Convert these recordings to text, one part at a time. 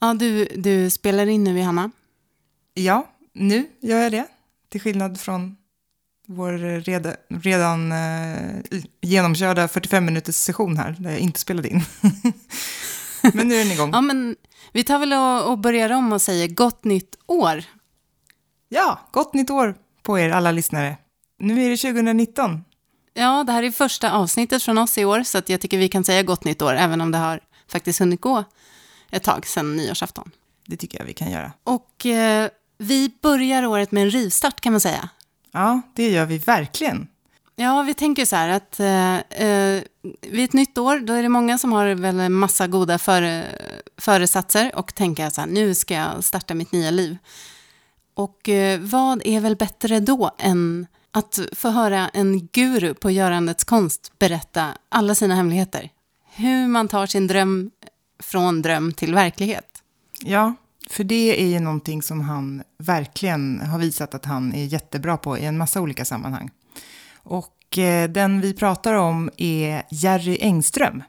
Ja, du, du spelar in nu, Johanna. Ja, nu gör jag det. Till skillnad från vår reda, redan eh, genomkörda 45 minuters session här, där jag inte spelade in. men nu är den igång. Ja, men vi tar väl och, och börjar om och säger gott nytt år. Ja, gott nytt år på er alla lyssnare. Nu är det 2019. Ja, det här är första avsnittet från oss i år, så jag tycker vi kan säga gott nytt år, även om det har faktiskt hunnit gå ett tag sedan nyårsafton. Det tycker jag vi kan göra. Och eh, vi börjar året med en rivstart kan man säga. Ja, det gör vi verkligen. Ja, vi tänker så här att eh, eh, vid ett nytt år, då är det många som har väl en massa goda före, föresatser och tänker så här, nu ska jag starta mitt nya liv. Och eh, vad är väl bättre då än att få höra en guru på görandets konst berätta alla sina hemligheter? Hur man tar sin dröm från dröm till verklighet. Ja, för det är ju någonting som han verkligen har visat att han är jättebra på i en massa olika sammanhang. Och eh, den vi pratar om är Jerry Engström.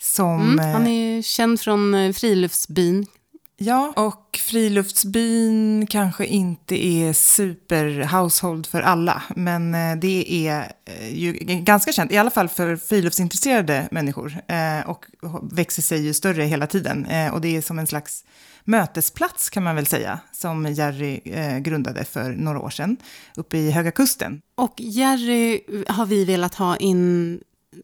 Som, mm, han är känd från eh, friluftsbyn. Ja, och friluftsbyn kanske inte är super household för alla, men eh, det är ju ganska känt, i alla fall för friluftsintresserade människor, och växer sig ju större hela tiden. Och det är som en slags mötesplats kan man väl säga, som Jerry eh, grundade för några år sedan uppe i Höga Kusten. Och Jerry har vi velat ha in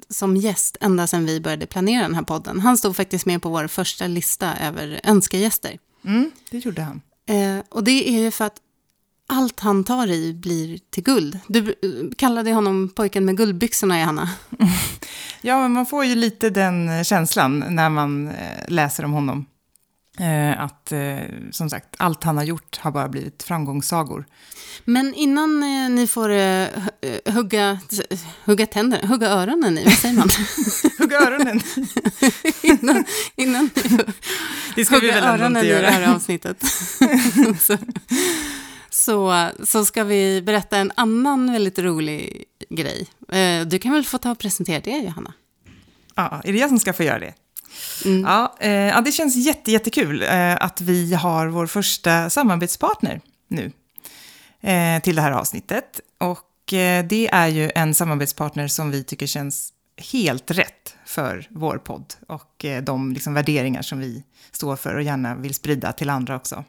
som gäst ända sedan vi började planera den här podden. Han stod faktiskt med på vår första lista över önskegäster. Mm, det gjorde han. Eh, och det är ju för att allt han tar i blir till guld. Du eh, kallade honom pojken med guldbyxorna, Johanna. ja, men man får ju lite den känslan när man eh, läser om honom. Eh, att eh, som sagt, allt han har gjort har bara blivit framgångssagor. Men innan eh, ni får hugga, hugga tänderna, hugga öronen i, vad säger man? hugga öronen? innan, innan ni får det ska hugga vi väl öronen i det här avsnittet. så, så, så ska vi berätta en annan väldigt rolig grej. Du kan väl få ta och presentera det, Johanna? Ja, är det jag som ska få göra det? Mm. Ja, eh, det känns jätte, jättekul eh, att vi har vår första samarbetspartner nu eh, till det här avsnittet. Och eh, det är ju en samarbetspartner som vi tycker känns helt rätt för vår podd och eh, de liksom, värderingar som vi står för och gärna vill sprida till andra också.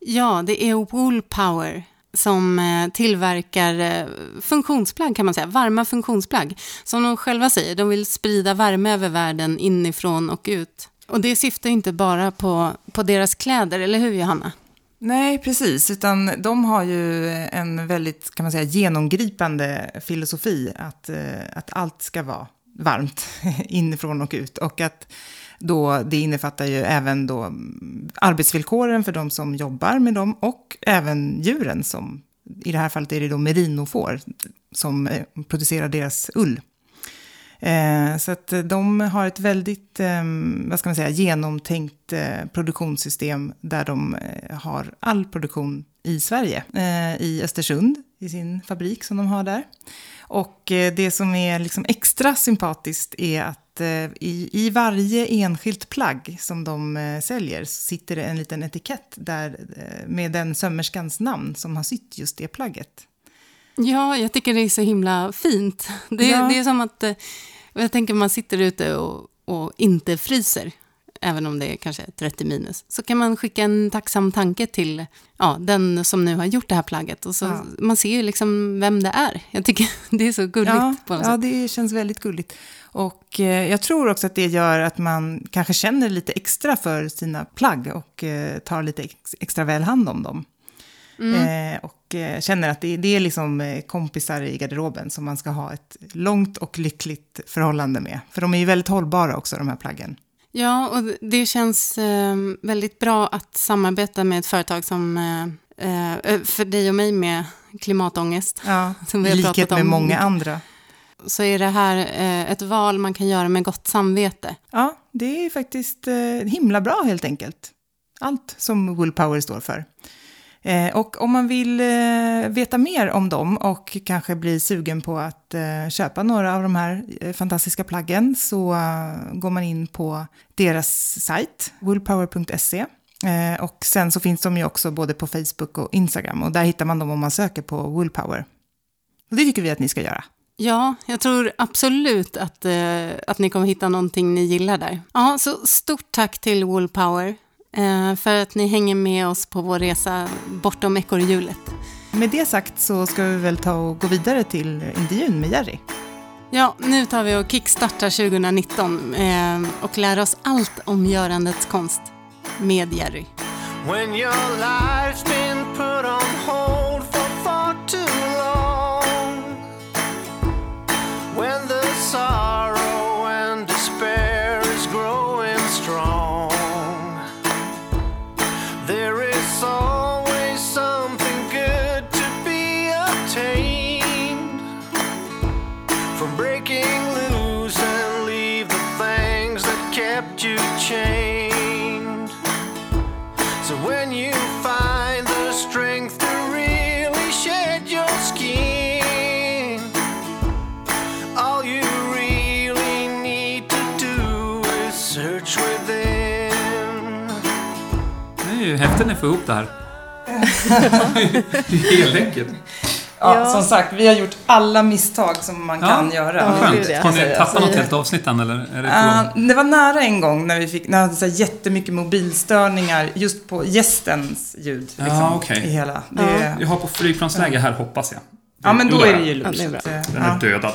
Ja, det är Woolpower som eh, tillverkar eh, funktionsplagg kan man säga, varma funktionsplagg. Som de själva säger, de vill sprida värme över världen inifrån och ut. Och det syftar inte bara på, på deras kläder, eller hur Johanna? Nej, precis, utan de har ju en väldigt kan man säga, genomgripande filosofi att, eh, att allt ska vara varmt inifrån och ut. Och att då det innefattar ju även då mm, arbetsvillkoren för de som jobbar med dem och även djuren som, i det här fallet är det då merinofår som eh, producerar deras ull. Eh, så att eh, de har ett väldigt, eh, vad ska man säga, genomtänkt eh, produktionssystem där de eh, har all produktion i Sverige, eh, i Östersund, i sin fabrik som de har där. Och eh, det som är liksom extra sympatiskt är att Eh, i, i varje enskilt plagg som de eh, säljer sitter det en liten etikett där, eh, med den sömmerskans namn som har sytt just det plagget. Ja, jag tycker det är så himla fint. Det, ja. det är som att, jag tänker man sitter ute och, och inte fryser även om det är kanske 30 minus, så kan man skicka en tacksam tanke till ja, den som nu har gjort det här plagget. Och så, ja. Man ser ju liksom vem det är. Jag tycker det är så gulligt. Ja, på något ja sätt. det känns väldigt gulligt. Och eh, jag tror också att det gör att man kanske känner lite extra för sina plagg och eh, tar lite ex extra väl hand om dem. Mm. Eh, och känner att det, är liksom kompisar i garderoben som man ska ha ett långt och lyckligt förhållande med. För de är ju väldigt hållbara också, de här plaggen. Ja, och det känns eh, väldigt bra att samarbeta med ett företag som för dig och mig med klimatångest. Ja, i likhet med många andra. Så är det här eh, ett val man kan göra med gott samvete. Ja, det är faktiskt eh, himla bra helt enkelt. Allt som Willpower står för. Eh, och om man vill veta mer om dem och kanske bli sugen på att köpa några av de här fantastiska plaggen så går man in på deras sajt, woolpower.se. Och sen så finns de ju också både på Facebook och Instagram. Och där hittar man dem om man söker på Woolpower. Och det tycker vi att ni ska göra. Ja, jag tror absolut att, eh, att ni kommer hitta någonting ni gillar där. Ja, så stort tack till Woolpower eh, för att ni hänger med oss på vår resa bortom ekorrhjulet. Med det sagt så ska vi väl ta och gå vidare till intervjun med Jerry. Ja, nu tar vi och kickstartar 2019 eh, och lär oss allt om görandets konst med Jerry. Det är häftigt när ni får ihop det här. det är helt enkelt. Ja, Ja. som sagt, vi har gjort alla misstag som man Ja. kan göra. Ja, Skönt. ja. Har ni Säga. tappat något helt avsnitt än eller? Är det Uh, det var nära en gång när vi fick, när vi hade så här jättemycket mobilstörningar just på gästens ljud. Liksom, Ja, okej. I hela. Det, Ja. ja. Jag har på flygplansläge här hoppas jag. men då är det ju Ja, lugnt. det är. Så att, Den ja. är dödad.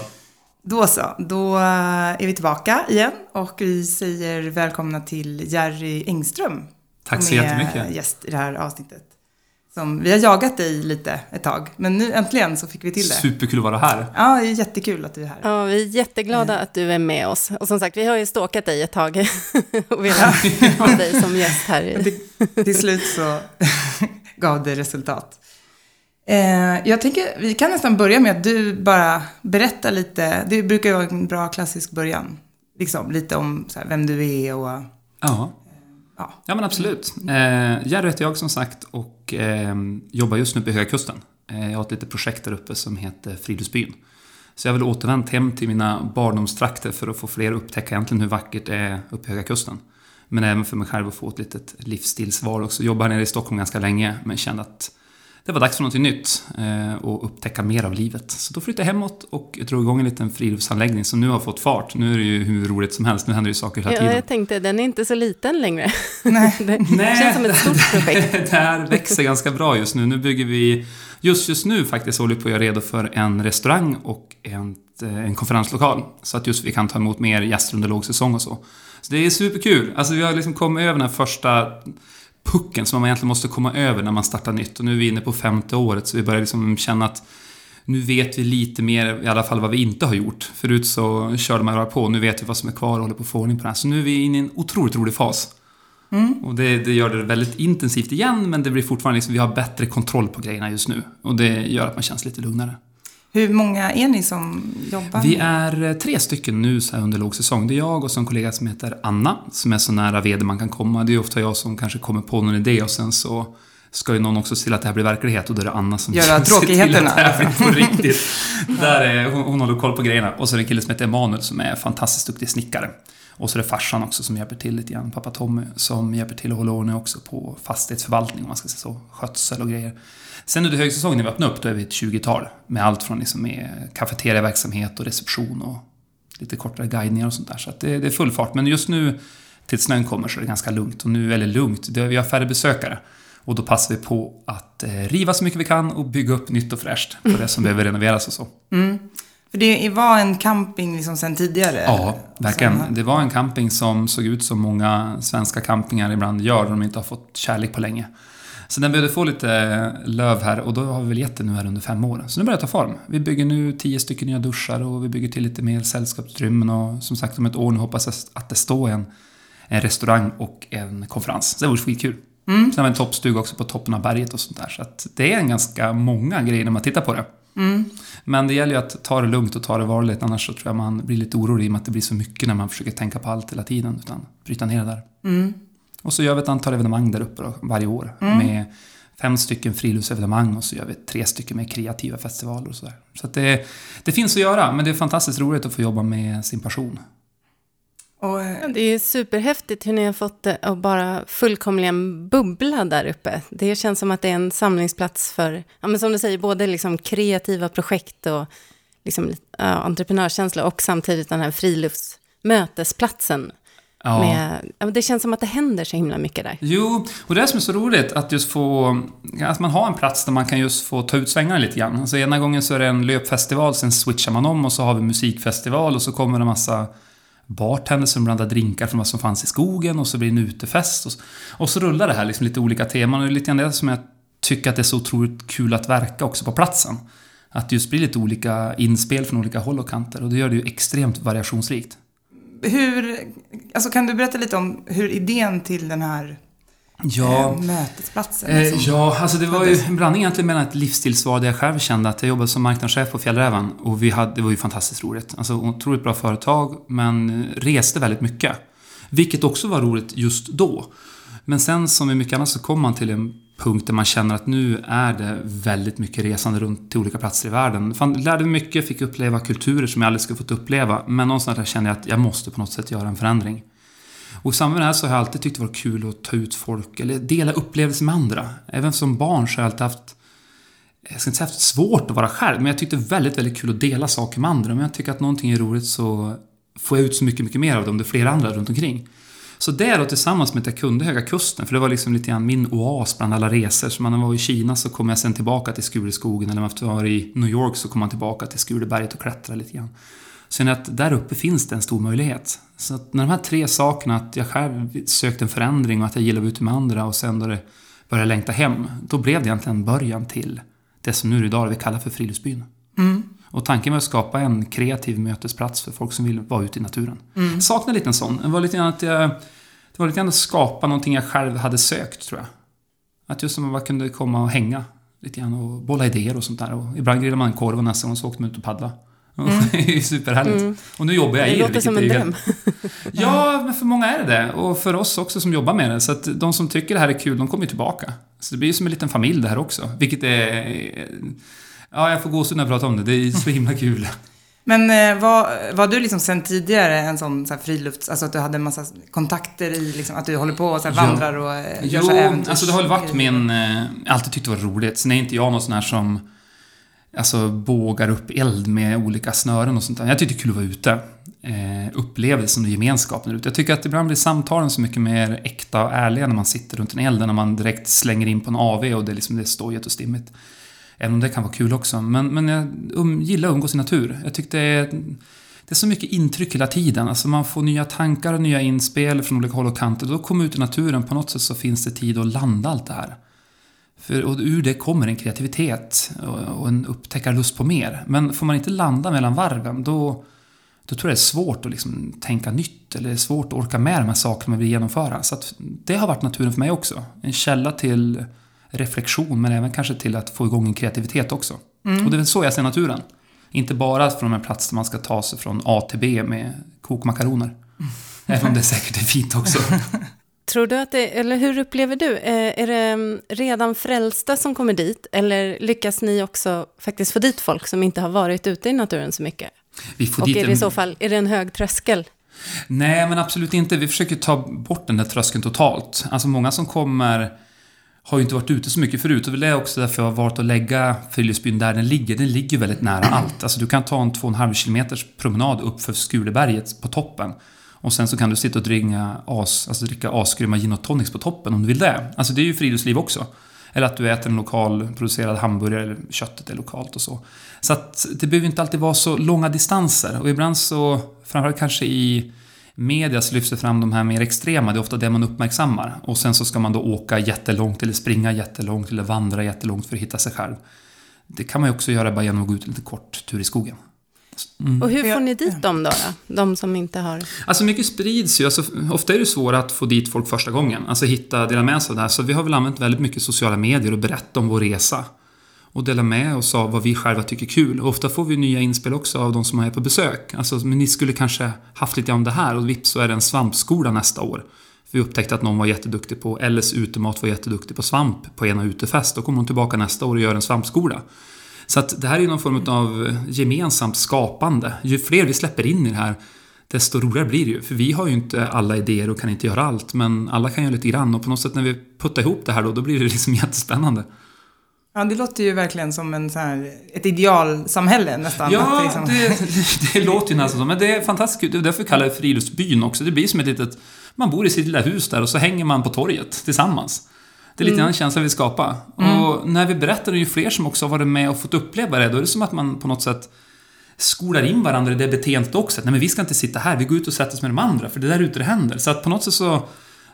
Då så, då eh, är vi tillbaka igen och vi säger välkomna till Jerry Engström. Tack så jättemycket. gäst i det här avsnittet. Som, vi har jagat dig lite ett tag, men nu äntligen så fick vi till det. Superkul att vara här. Ja, det är jättekul att du är här. Ja, vi är jätteglada att du är med oss. Och som sagt, vi har ju stalkat dig ett tag och velat ha dig som gäst här. I- till, till slut så gav det resultat. Eh, jag tänker, vi kan nästan börja med att du bara berättar lite. Det brukar ju vara en bra klassisk början. Liksom, lite om så här, vem du är och... Ja. Ja. Ja men absolut. Eh, Jerry heter jag som sagt och eh, jobbar just nu på Höga Kusten. Eh, jag har ett litet projekt där uppe som heter Friluftsbyn. Så jag har väl återvänt hem till mina barndomstrakter för att få fler att upptäcka egentligen hur vackert det är uppe i Höga Kusten. Men även för mig själv att få ett litet livsstilsval också. Jobbar här nere i Stockholm ganska länge men kände att det var dags för något nytt eh, och upptäcka mer av livet. Så då flyttade jag hemåt och drog igång en liten friluftsanläggning som nu har fått fart. Nu är det ju hur roligt som helst. Nu händer ju saker hela Ja, tiden. jag tänkte, den är inte så liten längre. Nej. Det känns som ett stort projekt. det här växer ganska bra just nu. Nu bygger vi, just just nu faktiskt håller vi på att göra redo för en restaurang och en, en konferenslokal. Så att just vi kan ta emot mer gäster under lågsäsong och så. Så det är superkul. Alltså vi har liksom kommit över den här första pucken som man egentligen måste komma över när man startar nytt. Och nu är vi inne på femte året så vi börjar liksom känna att nu vet vi lite mer, i alla fall vad vi inte har gjort. Förut så körde man bara på, nu vet vi vad som är kvar och håller på att få ordning på det här. Så nu är vi inne i en otroligt rolig fas. Och det, det gör det väldigt intensivt igen, men det blir fortfarande liksom, vi har bättre kontroll på grejerna just nu. Och det gör att man känns lite lugnare. Hur många är ni som jobbar? Vi är eh, tre stycken nu så här under lågsäsong. Det är jag och så en kollega som heter Anna, som är så nära vd man kan komma. Det är ofta jag som kanske kommer på någon idé och sen så ska ju någon också se till att det här blir verklighet och då är det Anna som Göra ser till att det här blir på riktigt. Där är, hon, hon håller koll på grejerna. Och så är det en kille som heter Emanuel som är fantastiskt duktig snickare. Och så är det farsan också som hjälper till lite grann, pappa Tommy, som hjälper till att hålla ordning också på fastighetsförvaltning, om man ska säga så, skötsel och grejer. Sen under högsäsongen när vi öppnar upp, då är vi ett 20-tal. Med allt från liksom med kafeteriaverksamhet och reception och lite kortare guidningar och sånt där. Så det, det är full fart. Men just nu, till snön kommer, så är det ganska lugnt. Och nu, eller lugnt, det, vi har färre besökare. Och då passar vi på att eh, riva så mycket vi kan och bygga upp nytt och fräscht på det som behöver renoveras och så. För det var en camping liksom sen tidigare? Ja, verkligen. Det var en camping som såg ut som många svenska campingar ibland gör, de inte har fått kärlek på länge. Så den behövde få lite löv här och då har vi väl gett det nu här under fem år. Så nu börjar det ta form. Vi bygger nu tio stycken nya duschar och vi bygger till lite mer sällskapsutrymmen och som sagt om ett år nu hoppas jag att det står en, en restaurang och en konferens. Så det vore skitkul. Sen har vi en toppstuga också på toppen av berget och sånt där. Så att det är en ganska många grejer när man tittar på det. Men det gäller ju att ta det lugnt och ta det varligt, annars så tror jag man blir lite orolig i och med att det blir så mycket när man försöker tänka på allt hela tiden. Utan bryta ner det där. Och så gör vi ett antal evenemang där uppe då, varje år. Med fem stycken friluftsevenemang och så gör vi tre stycken med kreativa festivaler och sådär. Så att det, det finns att göra, men det är fantastiskt roligt att få jobba med sin passion. Och, eh, Det är superhäftigt hur ni har fått det att bara fullkomligen bubbla där uppe. Det känns som att det är en samlingsplats för, ja, men som du säger, både liksom kreativa projekt och liksom, ja, entreprenörskänsla och samtidigt den här friluftsmötesplatsen. Ja. Med, det känns som att det händer så himla mycket där. Jo, och det är som är så roligt, att just få... Att man har en plats där man kan just få ta ut svängarna lite grann. Alltså ena gången så är det en löpfestival, sen switchar man om och så har vi musikfestival och så kommer det en massa bartenders som blandar drinkar från vad som fanns i skogen och så blir det en utefest. Och så, och så rullar det här liksom lite olika teman och det är lite grann det som jag tycker att det är så otroligt kul att verka också på platsen. Att det just blir lite olika inspel från olika håll och kanter och det gör det ju extremt variationsrikt. Hur, alltså kan du berätta lite om hur idén till den här Ja, eh, mötesplatsen? Eh, liksom? ja, alltså det var ju en blandning egentligen mellan ett livsstilsval där jag själv kände att jag jobbade som marknadschef på Fjällräven och vi hade, det var ju fantastiskt roligt. Alltså otroligt bra företag, men reste väldigt mycket. Vilket också var roligt just då. Men sen som i mycket annat så kom man till en punkt där man känner att nu är det väldigt mycket resande runt till olika platser i världen. Fan, lärde mig mycket, fick uppleva kulturer som jag aldrig skulle fått uppleva. Men någonstans där kände jag att jag måste på något sätt göra en förändring. Och i samband med det här så har jag alltid tyckt det var kul att ta ut folk, eller dela upplevelser med andra. Även som barn så har jag alltid haft, jag ska inte säga haft svårt att vara själv, men jag tyckte det var väldigt, väldigt kul att dela saker med andra. Om jag tycker att någonting är roligt så får jag ut så mycket, mycket mer av det om det är flera andra runt omkring. Så det då tillsammans med att jag kunde Höga Kusten, för det var liksom lite grann min oas bland alla resor. Så när man var i Kina så kom jag sen tillbaka till Skuleskogen eller om man var i New York så kom man tillbaka till Skuleberget och klättrade lite grann. Sen att där uppe finns det en stor möjlighet. Så att när de här tre sakerna, att jag själv sökte en förändring och att jag gillade att vara ute med andra och sen då det började längta hem, då blev det egentligen början till det som nu idag vi kallar för Friluftsbyn. Mm. Och tanken var att skapa en kreativ mötesplats för folk som vill vara ute i naturen. Jag saknar lite en sån. Det var lite grann att jag, det var lite grann att skapa någonting jag själv hade sökt, tror jag. Att just som man bara kunde komma och hänga lite grann och bolla idéer och sånt där. Och ibland grillade man korv och nästa gång så åkte man ut och paddla. Det är ju superhärligt. Och nu jobbar jag Det i det, låter vilket som en dröm. Ja, men för många är det det. Och för oss också som jobbar med det. Så att de som tycker det här är kul, de kommer ju tillbaka. Så det blir ju som en liten familj det här också. Vilket är... Ja, jag får gåshud när jag pratar om det. Det är så himla kul. Men eh, var, var du liksom sen tidigare en sån så här frilufts... Alltså att du hade en massa kontakter i liksom, att du håller på och så vandrar och eh, gör Jo, så äventyrs- alltså det har väl varit min... Eh, alltid tyckt det var roligt. Sen är inte jag någon sån här som... Alltså bågar upp eld med olika snören och sånt där. Jag tycker det är kul att vara ute. Eh, upplevelsen och gemenskapen ute. Jag tycker att ibland blir samtalen så mycket mer äkta och ärliga när man sitter runt en eld än när man direkt slänger in på en AV och det är liksom det är stojigt och stimmigt. Även om det kan vara kul också. Men, men jag um, gillar att umgås i natur. Jag tyckte det är, det är så mycket intryck hela tiden. Alltså man får nya tankar och nya inspel från olika håll och kanter. Då kommer ut i naturen, på något sätt så finns det tid att landa allt det här. För, och ur det kommer en kreativitet och, och en upptäckarlust på mer. Men får man inte landa mellan varven, då, då tror jag det är svårt att liksom tänka nytt. Eller det är svårt att orka med de här sakerna man vill genomföra. Så att det har varit naturen för mig också. En källa till reflektion, men även kanske till att få igång en kreativitet också. Och det är väl så jag ser naturen. Inte bara från en plats där man ska ta sig från A till B med kokmakaroner. Även om det säkert är fint också. Tror du att det, eller hur upplever du? Eh, Är det mm, redan frälsta som kommer dit? Eller lyckas ni också faktiskt få dit folk som inte har varit ute i naturen så mycket? Vi får Och dit är det i så fall, är det en hög tröskel? Nej, men absolut inte. Vi försöker ta bort den där tröskeln totalt. Alltså många som kommer har ju inte varit ute så mycket förut och det är också därför jag har valt att lägga Friluftsbyn där den ligger. Den ligger väldigt nära allt. Alltså du kan ta en 2,5 kilometers promenad upp för Skuleberget på toppen. Och sen så kan du sitta och dricka, as, alltså dricka asgrymma gin och tonics på toppen om du vill det. Alltså det är ju friluftsliv också. Eller att du äter en lokal producerad hamburgare eller köttet är lokalt och så. Så att det behöver inte alltid vara så långa distanser. Och ibland så, framförallt kanske i media så lyfts det fram de här mer extrema, det är ofta det man uppmärksammar. Och sen så ska man då åka jättelångt eller springa jättelångt eller vandra jättelångt för att hitta sig själv. Det kan man ju också göra bara genom att gå ut en lite kort tur i skogen. Och hur får ni dit dem då, då? De som inte har... Alltså mycket sprids ju. Alltså, ofta är det svårt att få dit folk första gången. Alltså hitta, dela med sig av det här. Så vi har väl använt väldigt mycket sociala medier och berätta om vår resa. Och dela med oss av vad vi själva tycker är kul. Och ofta får vi nya inspel också av de som är på besök. Alltså, men ni skulle kanske haft lite om det här och vips så är det en svampskola nästa år. För vi upptäckte att någon var jätteduktig på, LS Utemat var jätteduktig på svamp på ena utefest. Då kommer hon tillbaka nästa år och gör en svampskola. Så att det här är ju någon form av gemensamt skapande. Ju fler vi släpper in i det här, desto roligare blir det ju. För vi har ju inte alla idéer och kan inte göra allt, men alla kan göra lite grann. Och på något sätt när vi puttar ihop det här då, då blir det liksom jättespännande. Ja, det låter ju verkligen som en så här, ett idealsamhälle nästan. Ja, liksom- det, det, låter ju nästan så. Men det är fantastiskt. Det är därför vi kallar det friluftsbyn också. Det blir som ett litet... Man bor i sitt lilla hus där och så hänger man på torget tillsammans. Det är lite den känslan vi skapar. Och när vi berättar, det är ju fler som också har varit med och fått uppleva det. Då är det som att man på något sätt skolar in varandra i det beteendet också. Att, nej men vi ska inte sitta här, vi går ut och sätter oss med de andra, för det är där ute det händer. Så att på något sätt så,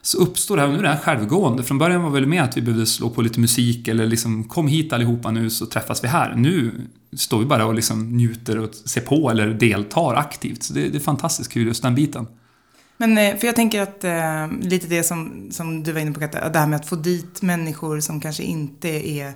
så uppstår det här, och nu är det här självgående. Från början var väl med att vi behövde slå på lite musik eller liksom kom hit allihopa nu så träffas vi här. Nu står vi bara och liksom njuter och ser på eller deltar aktivt. Så det, det är fantastiskt kul just den biten. Men eh, för jag tänker att eh, lite det som, som du var inne på, det här med att få dit människor som kanske inte är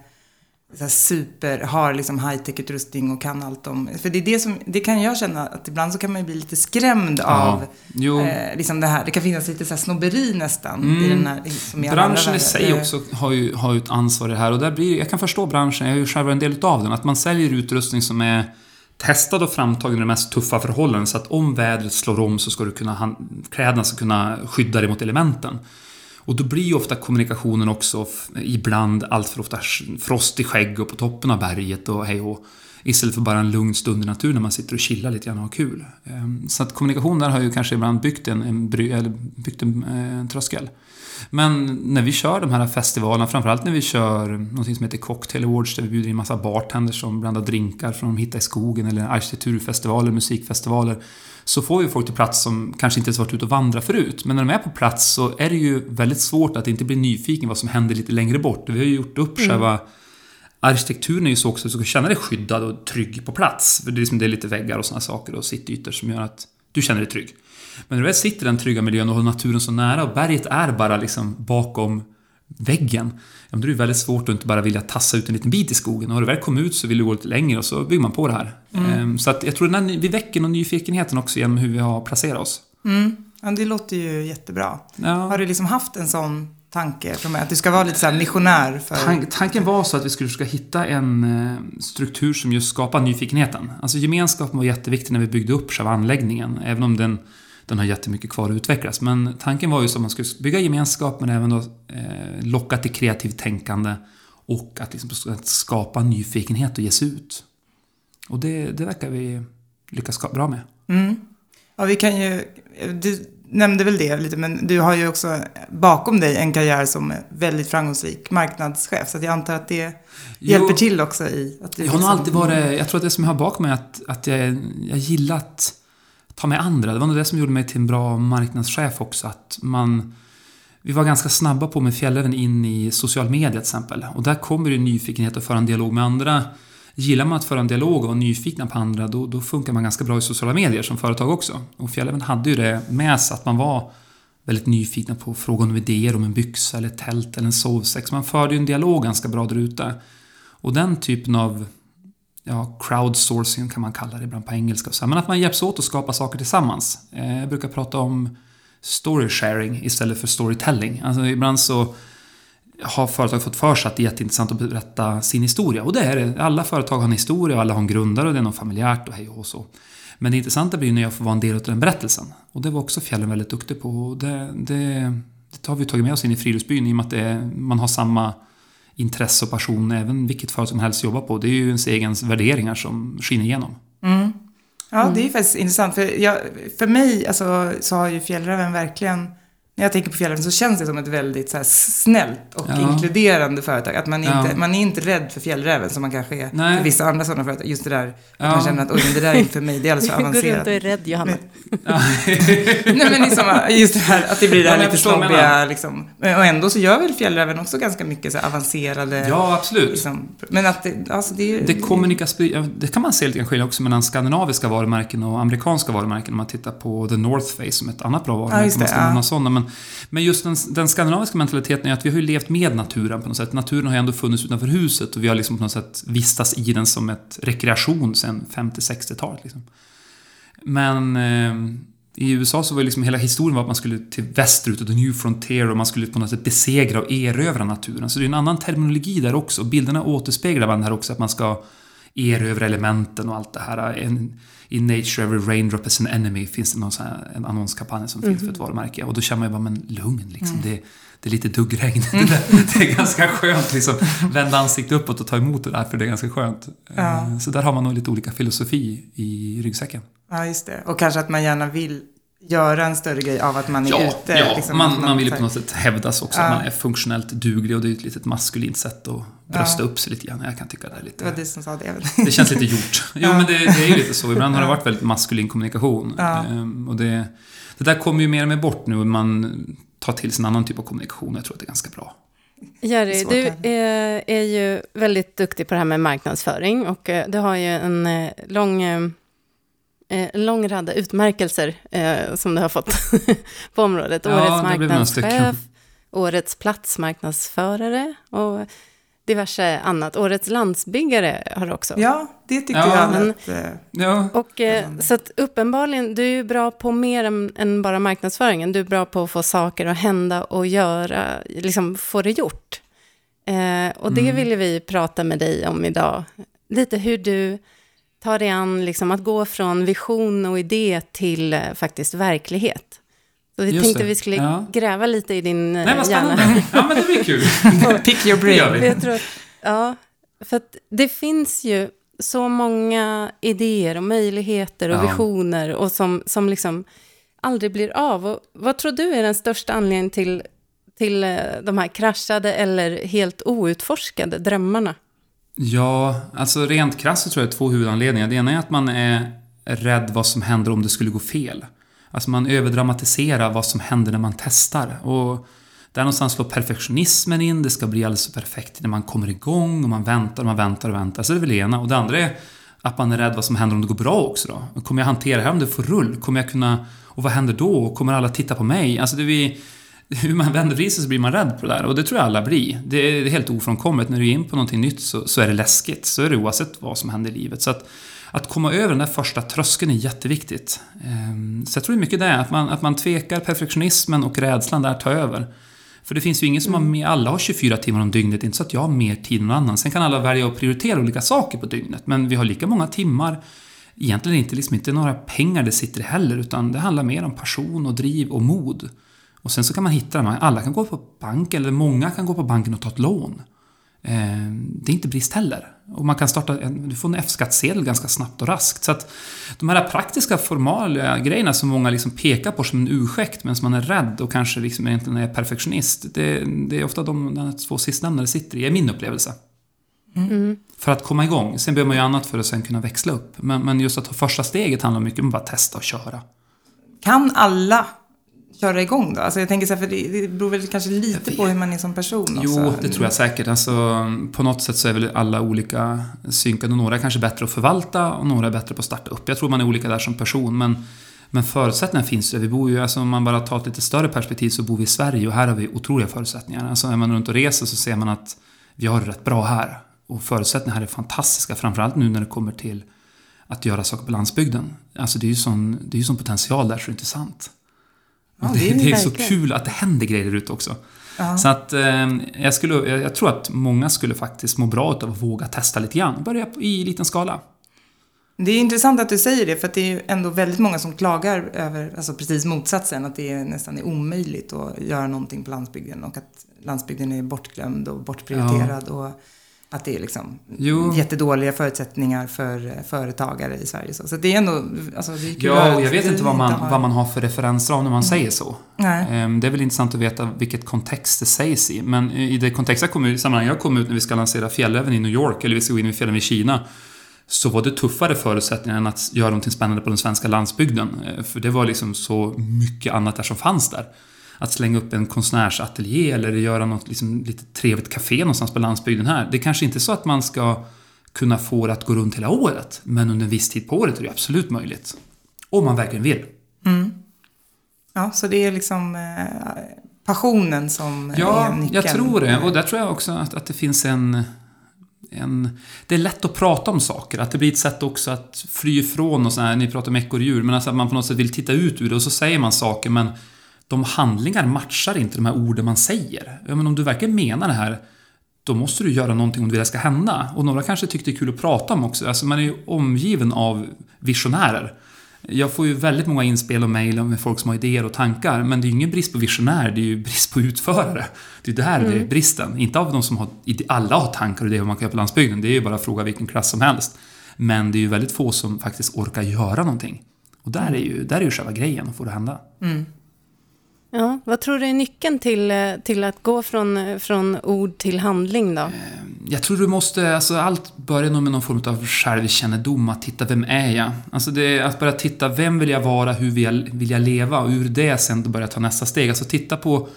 så super, har liksom high-tech-utrustning och kan allt om... För det är det som, det kan jag känna att ibland så kan man ju bli lite skrämd av Jo. eh, liksom det här. Det kan finnas lite så här snobberi nästan i den här, som i Mm. Branschen i sig Eh, också har ju, har ju ett ansvar i det här och där blir, jag kan förstå branschen, jag är ju själv en del utav den, att man säljer utrustning som är testad och framtagen i de mest tuffa förhållanden så att om vädret slår om så ska du kunna, kläderna ska kunna skydda dig mot elementen. Och då blir ju ofta kommunikationen också ibland allt för ofta frost i skägg och på toppen av berget och hej och Istället för bara en lugn stund i naturen när man sitter och chillar lite grann och har kul. Ehm, så att kommunikation där har ju kanske ibland byggt en, en, bry, eller byggt en, en tröskel. Men när vi kör de här festivalerna, framförallt när vi kör något som heter Cocktail Awards där vi bjuder in massa bartenders som blandar drinkar från de hittar i skogen eller arkitekturfestivaler, musikfestivaler. Så får vi folk till plats som kanske inte ens varit ute och vandrat förut. Men när de är på plats så är det ju väldigt svårt att inte bli nyfiken vad som händer lite längre bort. Vi har ju gjort upp själva Arkitekturen är ju så också att du ska känna dig skyddad och trygg på plats. För det är, liksom, det är lite väggar och såna saker och sittytor som gör att du känner dig trygg. Men när du väl sitter i den trygga miljön och har naturen så nära och berget är bara liksom bakom väggen. Ja, då är det väldigt svårt att inte bara vilja tassa ut en liten bit i skogen. Och har du väl kommit ut så vill du gå lite längre och så bygger man på det här. Ehm, Så att jag tror att vi väcker någon nyfikenheten också genom hur vi har placerat oss. Mm. Ja, det låter ju jättebra. Ja. Har du liksom haft en sån tanke från mig? Att du ska vara lite så missionär för... Tan- tanken var så att vi skulle försöka hitta en eh, struktur som just skapar nyfikenheten. Alltså gemenskapen var jätteviktig när vi byggde upp själva anläggningen, även om den, den har jättemycket kvar att utvecklas. Men tanken var ju att man skulle bygga gemenskap, men även då, eh, locka till kreativt tänkande och att, liksom, att skapa nyfikenhet och ge sig ut. Och det, det verkar vi lyckas bra med. Mm. Ja, vi kan ju... Du nämnde väl det lite, men du har ju också bakom dig en karriär som väldigt framgångsrik marknadschef. Så att jag antar att det Jo. hjälper till också i att du Jag har liksom- alltid varit, jag tror att det som jag har bakom mig är att, att jag, jag gillar att ta med andra. Det var nog det som gjorde mig till en bra marknadschef också. Att man, vi var ganska snabba på med Fjällräven in i social media till exempel. Och där kommer ju nyfikenhet att föra en dialog med andra. Gillar man att föra en dialog och vara nyfikna på andra, då, då funkar man ganska bra i sociala medier som företag också. Och Fjällräven hade ju det med sig att man var väldigt nyfikna på frågor om idéer om en byxa eller ett tält eller en sovsäck. Så man förde ju en dialog ganska bra där ute. Och den typen av ja, crowdsourcing kan man kalla det ibland på engelska. Så här. Men att man hjälps åt att skapa saker tillsammans. Eh, jag brukar prata om story sharing istället för storytelling. Alltså ibland så har företag fått för sig att det är jätteintressant att berätta sin historia. Och det är det. Alla företag har en historia och alla har en grundare och det är något familjärt och hej och så. Men det intressanta blir ju när jag får vara en del av den berättelsen. Och det var också Fjällen väldigt duktig på. Och det, det, det har vi tagit med oss in i friluftsbyn i och med att det, är- man har samma intresse och passion även vilket företag som helst jobbar på. Det är ju ens egen värderingar som skiner igenom. Mm. Ja, det är faktiskt intressant. För, jag, för mig alltså, så har ju Fjällräven verkligen... När jag tänker på Fjällräven så känns det som ett väldigt så här, snällt och Ja. inkluderande företag. Att man, är Ja. inte, man är inte rädd för Fjällräven som man kanske är Nej. för vissa andra sådana företag. Just det där att Ja. man känner att oj, det där är inte för mig. Det är alldeles för Går runt avancerat. och är rädd, Johanna. Nej men liksom, just det här att det blir det Ja, här lite snobbiga liksom. Och ändå så gör väl Fjällräven också ganska mycket så här avancerade... Ja, absolut. Liksom, men att det, alltså det är... Det, kommunikas, ja, det kan man se lite skillnad också mellan skandinaviska varumärken och amerikanska varumärken om man tittar på The North Face som ett annat bra varumärke. just om man det, ska ja. sådana. Men, men just den, den skandinaviska mentaliteten är att vi har ju levt med naturen på något sätt. Naturen har ju ändå funnits utanför huset och vi har liksom på något sätt vistats i den som ett rekreation sedan 50-60-talet. Liksom. Men eh, i USA så var ju liksom hela historien var att man skulle till västerut och the new frontier och man skulle på något sätt besegra och erövra naturen. Så det är en annan terminologi där också. Bilderna återspeglar varandra här också, att man ska erövra elementen och allt det här. En, i Nature Every Raindrop is an Enemy finns det någon sån här, en annonskampanj som finns för ett varumärke. Och då känner man ju bara, men lugn liksom. Det, det är lite duggregn. Det, det är ganska skönt liksom. Vända ansiktet uppåt och ta emot det där, för det är ganska skönt. Ja. Eh, Så där har man nog lite olika filosofi i ryggsäcken. Ja, just det. Och kanske att man gärna vill göra en större grej av att man är Ja, ute. ja liksom, man, man vill ju på något sätt hävdas också. Ja. Att man är funktionellt duglig och det är ett litet maskulint sätt att brösta Ja. upp sig lite grann. Jag kan tycka det är Det lite... var du som sa det. Det känns lite gjort. Jo, Ja. men det, det är ju lite så. Ibland har det varit väldigt maskulin kommunikation. Ja. Ehm, och det, det där kommer ju mer och mer bort nu. Man tar till sig en annan typ av kommunikation. Jag tror att det är ganska bra. Jerry, du det. är, är ju väldigt duktig på det här med marknadsföring och eh, du har ju en eh, lång, eh, en lång rad utmärkelser eh, som du har fått på området. Ja, Årets marknadschef, Årets platsmarknadsförare och diverse annat. Årets landsbyggare har du också. Ja, det tyckte Ja, jag men- eh, Ja, Och eh, så att uppenbarligen, du är ju bra på mer än, än bara marknadsföringen. Du är bra på att få saker att hända och göra, liksom få det gjort. Eh, och det Mm. ville vi prata med dig om idag. Lite hur du tar dig an liksom, att gå från vision och idé till eh, faktiskt verklighet. Så vi Just tänkte det. vi skulle Ja. gräva lite i din eh, Nej, vad hjärna. spännande. Ja, men det blir kul. Pick your brain. Jag tror ja, för att det finns ju så många idéer och möjligheter och Ja. visioner och som, som liksom aldrig blir av. Och vad tror du är den största anledningen till, till eh, de här kraschade eller helt outforskade drömmarna? Ja, alltså rent krasst så tror jag det är två huvudanledningar. Det ena är att man är rädd vad som händer om det skulle gå fel. Alltså man överdramatiserar vad som händer när man testar. Och där någonstans slår perfektionismen in, det ska bli alldeles perfekt när man kommer igång och man väntar och man väntar och väntar. Så det är väl det ena. Och det andra är att man är rädd vad som händer om det går bra också då. Kommer jag hantera det här om det får rull? Kommer jag kunna... Och vad händer då? Kommer alla titta på mig? Alltså det blir... Hur man vänder vrider sig så blir man rädd på det där. Och det tror jag alla blir. Det är det är helt ofrånkomligt. När du är in på någonting nytt så, så är det läskigt. Så är det oavsett vad som händer i livet. Så att, att komma över den där första tröskeln är jätteviktigt. Ehm, Så jag tror det är mycket det, att man, att man tvekar, perfektionismen och rädslan där tar över. För det finns ju ingen som har mer, alla har 24 timmar om dygnet, inte så att jag har mer tid än någon annan. Sen kan alla välja att prioritera olika saker på dygnet, men vi har lika många timmar. Egentligen inte, liksom inte några pengar det sitter heller, utan det handlar mer om passion och driv och mod. Och sen så kan man hitta dem. Alla kan gå på banken, eller många kan gå på banken och ta ett lån. Eh, Det är inte brist heller. Och man kan starta en, du får en F-skattsedel ganska snabbt och raskt. Så att de här praktiska formala grejerna som många liksom pekar på som en ursäkt, men som man är rädd och kanske liksom egentligen är perfektionist. Det, det är ofta de, de två sistnämnda det sitter i, är min upplevelse. För att komma igång. Sen behöver man ju annat för att sen kunna växla upp. Men, men just att ta första steget handlar mycket om att bara testa och köra. Kan alla köra igång då? Alltså jag tänker så här, för det, det beror väl kanske lite på hur man är som person också. Jo, det tror jag säkert. Alltså, på något sätt så är väl alla olika synkade. Några är kanske bättre att förvalta och några är bättre på att starta upp. Jag tror man är olika där som person, men, men förutsättningarna finns ju. Vi bor ju, alltså om man bara tar ett lite större perspektiv så bor vi i Sverige och här har vi otroliga förutsättningar. Alltså är man runt och reser så ser man att vi har det rätt bra här. Och förutsättningarna här är fantastiska, framförallt nu när det kommer till att göra saker på landsbygden. Alltså det är ju sån, det är ju sån potential där så det är inte sant. Ja, det, är det är så kul att det händer grejer ute också. Ja. Så att eh, jag, skulle, jag, jag tror att många skulle faktiskt må bra av att våga testa lite grann. Börja i liten skala. Det är intressant att du säger det, för att det är ju ändå väldigt många som klagar över alltså precis motsatsen, att det är nästan är omöjligt att göra någonting på landsbygden och att landsbygden är bortglömd och bortprioriterad och att det är liksom Jo. jättedåliga förutsättningar för eh, företagare i Sverige. Så, så det är ändå, alltså det är Ja, och jag vet inte vad man, har- vad man har för referensram när man säger så. Nej. Ehm, Det är väl intressant att veta vilket kontext det sägs i. Men i det kontext jag kom ut, sammanhang jag kom ut när vi ska lansera Fjällräven i New York, eller vi ska gå in i Fjällräven i Kina, så var det tuffare förutsättningar än att göra någonting spännande på den svenska landsbygden. Eh, För det var liksom så mycket annat där som fanns där. Att slänga upp en konstnärsateljé eller göra något liksom lite trevligt café någonstans på landsbygden här. Det är kanske inte är så att man ska kunna få det att gå runt hela året, men under en viss tid på året är det absolut möjligt. Om man verkligen vill. Ja, så det är liksom eh, passionen som är Ja, nyckeln. jag tror det. Och där tror jag också att, att det finns en, en... Det är lätt att prata om saker. Att det blir ett sätt också att fly ifrån och så här, ni pratar om ekorrhjul, men alltså att man på något sätt vill titta ut ur det och så säger man saker men de handlingar matchar inte de här orden man säger. Ja, men om du verkligen menar det här, då måste du göra någonting om det ska hända. Och några kanske tyckte det är kul att prata om också. Alltså man är ju omgiven av visionärer. Jag får ju väldigt många inspel och mejl med folk som har idéer och tankar, men det är ju ingen brist på visionärer, det är ju brist på utförare. Det är där det är bristen. Inte av de som har, alla har tankar och idéer om man kan göra på landsbygden, det är ju bara att fråga vilken klass som helst. Men det är ju väldigt få som faktiskt orkar göra någonting. Och där är ju, där är ju själva grejen, att få det att hända. Ja, vad tror du är nyckeln till, eh, till att gå från, eh, från ord till handling då? Eh, jag tror du måste, alltså allt börjar nog med någon form av självkännedom, att titta vem är jag? Alltså det att börja titta, vem vill jag vara, hur vill jag, vill jag leva? Och ur det sen börja ta nästa steg. Alltså titta på,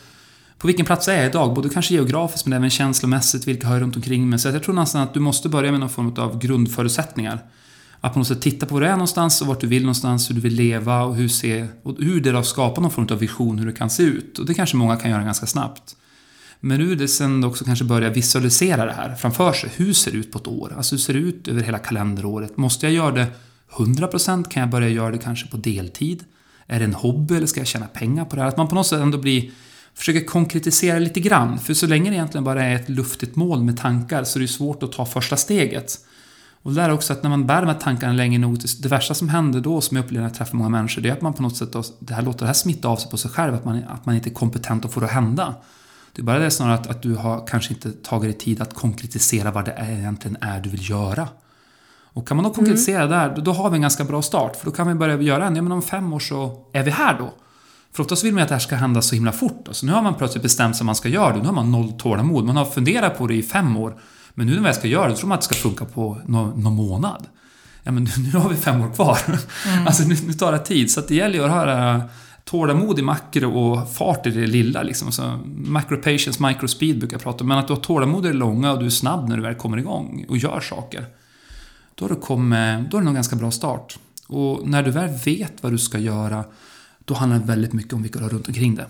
på vilken plats är jag idag? Både kanske geografiskt men även känslomässigt, vilka har jag runt omkring mig? Så jag tror nästan att du måste börja med någon form av grundförutsättningar. Att på något sätt titta på var du är någonstans och vart du vill någonstans, hur du vill leva och hur, se, och hur det då skapar någon form av vision hur det kan se ut. Och det kanske många kan göra ganska snabbt. Men nu är det sen också kanske börja visualisera det här framför sig. Hur ser det ut på ett år? Alltså hur ser det ut över hela kalenderåret? Måste jag göra det 100%? Kan jag börja göra det kanske på deltid? Är det en hobby eller ska jag tjäna pengar på det här? Att man på något sätt ändå blir försöker konkretisera lite grann. För så länge det egentligen bara är ett luftigt mål med tankar så är det svårt att ta första steget. Och det där är också att när man bär de här tankarna länge nog, det värsta som händer då, som jag upplever när jag träffar många människor, det är att man på något sätt, då, det här låter det här smitta av sig på sig själv, att man, att man inte är kompetent att få det att hända. Det är bara det snarare att, att du har kanske inte tagit dig tid att konkretisera vad det är, egentligen är du vill göra. Och kan man då konkretisera där, då, då har vi en ganska bra start. För då kan vi börja göra en, ja men om fem år så är vi här då. För oftast vill man ju att det här ska hända så himla fort. Så nu har man plötsligt bestämt sig att man ska göra det. Nu har man noll tålamod. Man har funderat på det i fem år. Men nu när jag ska göra det, tror man att det ska funka på någon, någon månad. Ja, men nu har vi fem år kvar. Alltså nu, nu tar det tid. Så det gäller ju att ha tålamod i makro och fart i det lilla. Liksom. Så macro patience, micro speed brukar jag prata om. Men att du har tålamod i det långa och du är snabb när du väl kommer igång och gör saker. Då har du, kommit, då är det nog en ganska bra start. Och när du väl vet vad du ska göra, då handlar det väldigt mycket om vilka du har runt omkring det.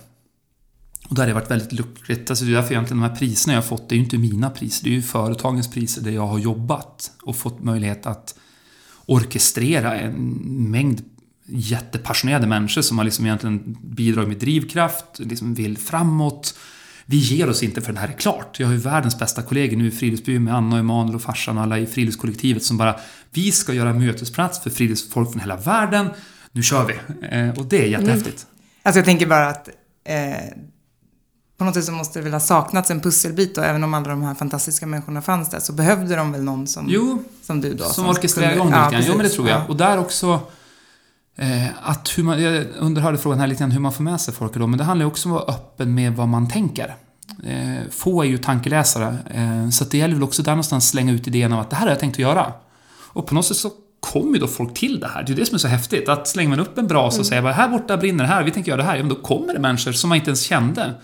Och där har det varit väldigt luckrigt. Alltså det är därför egentligen de här priserna jag har fått, det är ju inte mina priser, det är ju företagens priser där jag har jobbat och fått möjlighet att orkestrera en mängd jättepassionerade människor som har liksom egentligen bidragit med drivkraft, liksom vill framåt. Vi ger oss inte för det här är klart. Jag har ju världens bästa kollegor nu i Friluftsbyn med Anna och Emanuel och farsan och alla i friluftskollektivet som bara Vi ska göra mötesplats för friluftsfolk från hela världen. Nu kör vi! Eh, och det är jättehäftigt. Mm. Alltså jag tänker bara att eh, på något sätt så måste det väl ha saknats en pusselbit och även om alla de här fantastiska människorna fanns där så behövde de väl någon som, Jo, som du då. Som orkestrerar igång det ja, grann. Jo, men det precis. tror jag. Ja. Och där också... Eh, att hur man, jag underhörde frågan här lite grann hur man får med sig folk då, men det handlar ju också om att vara öppen med vad man tänker. Eh, få är ju tankeläsare, eh, så det gäller väl också där någonstans slänga ut idén om att det här har jag tänkt att göra. Och på något sätt så kommer ju då folk till det här. Det är det som är så häftigt. Att slänger man upp en brasa och säger bara här borta brinner det här, vi tänker göra det här. Ja, men då kommer det människor som man inte ens kände.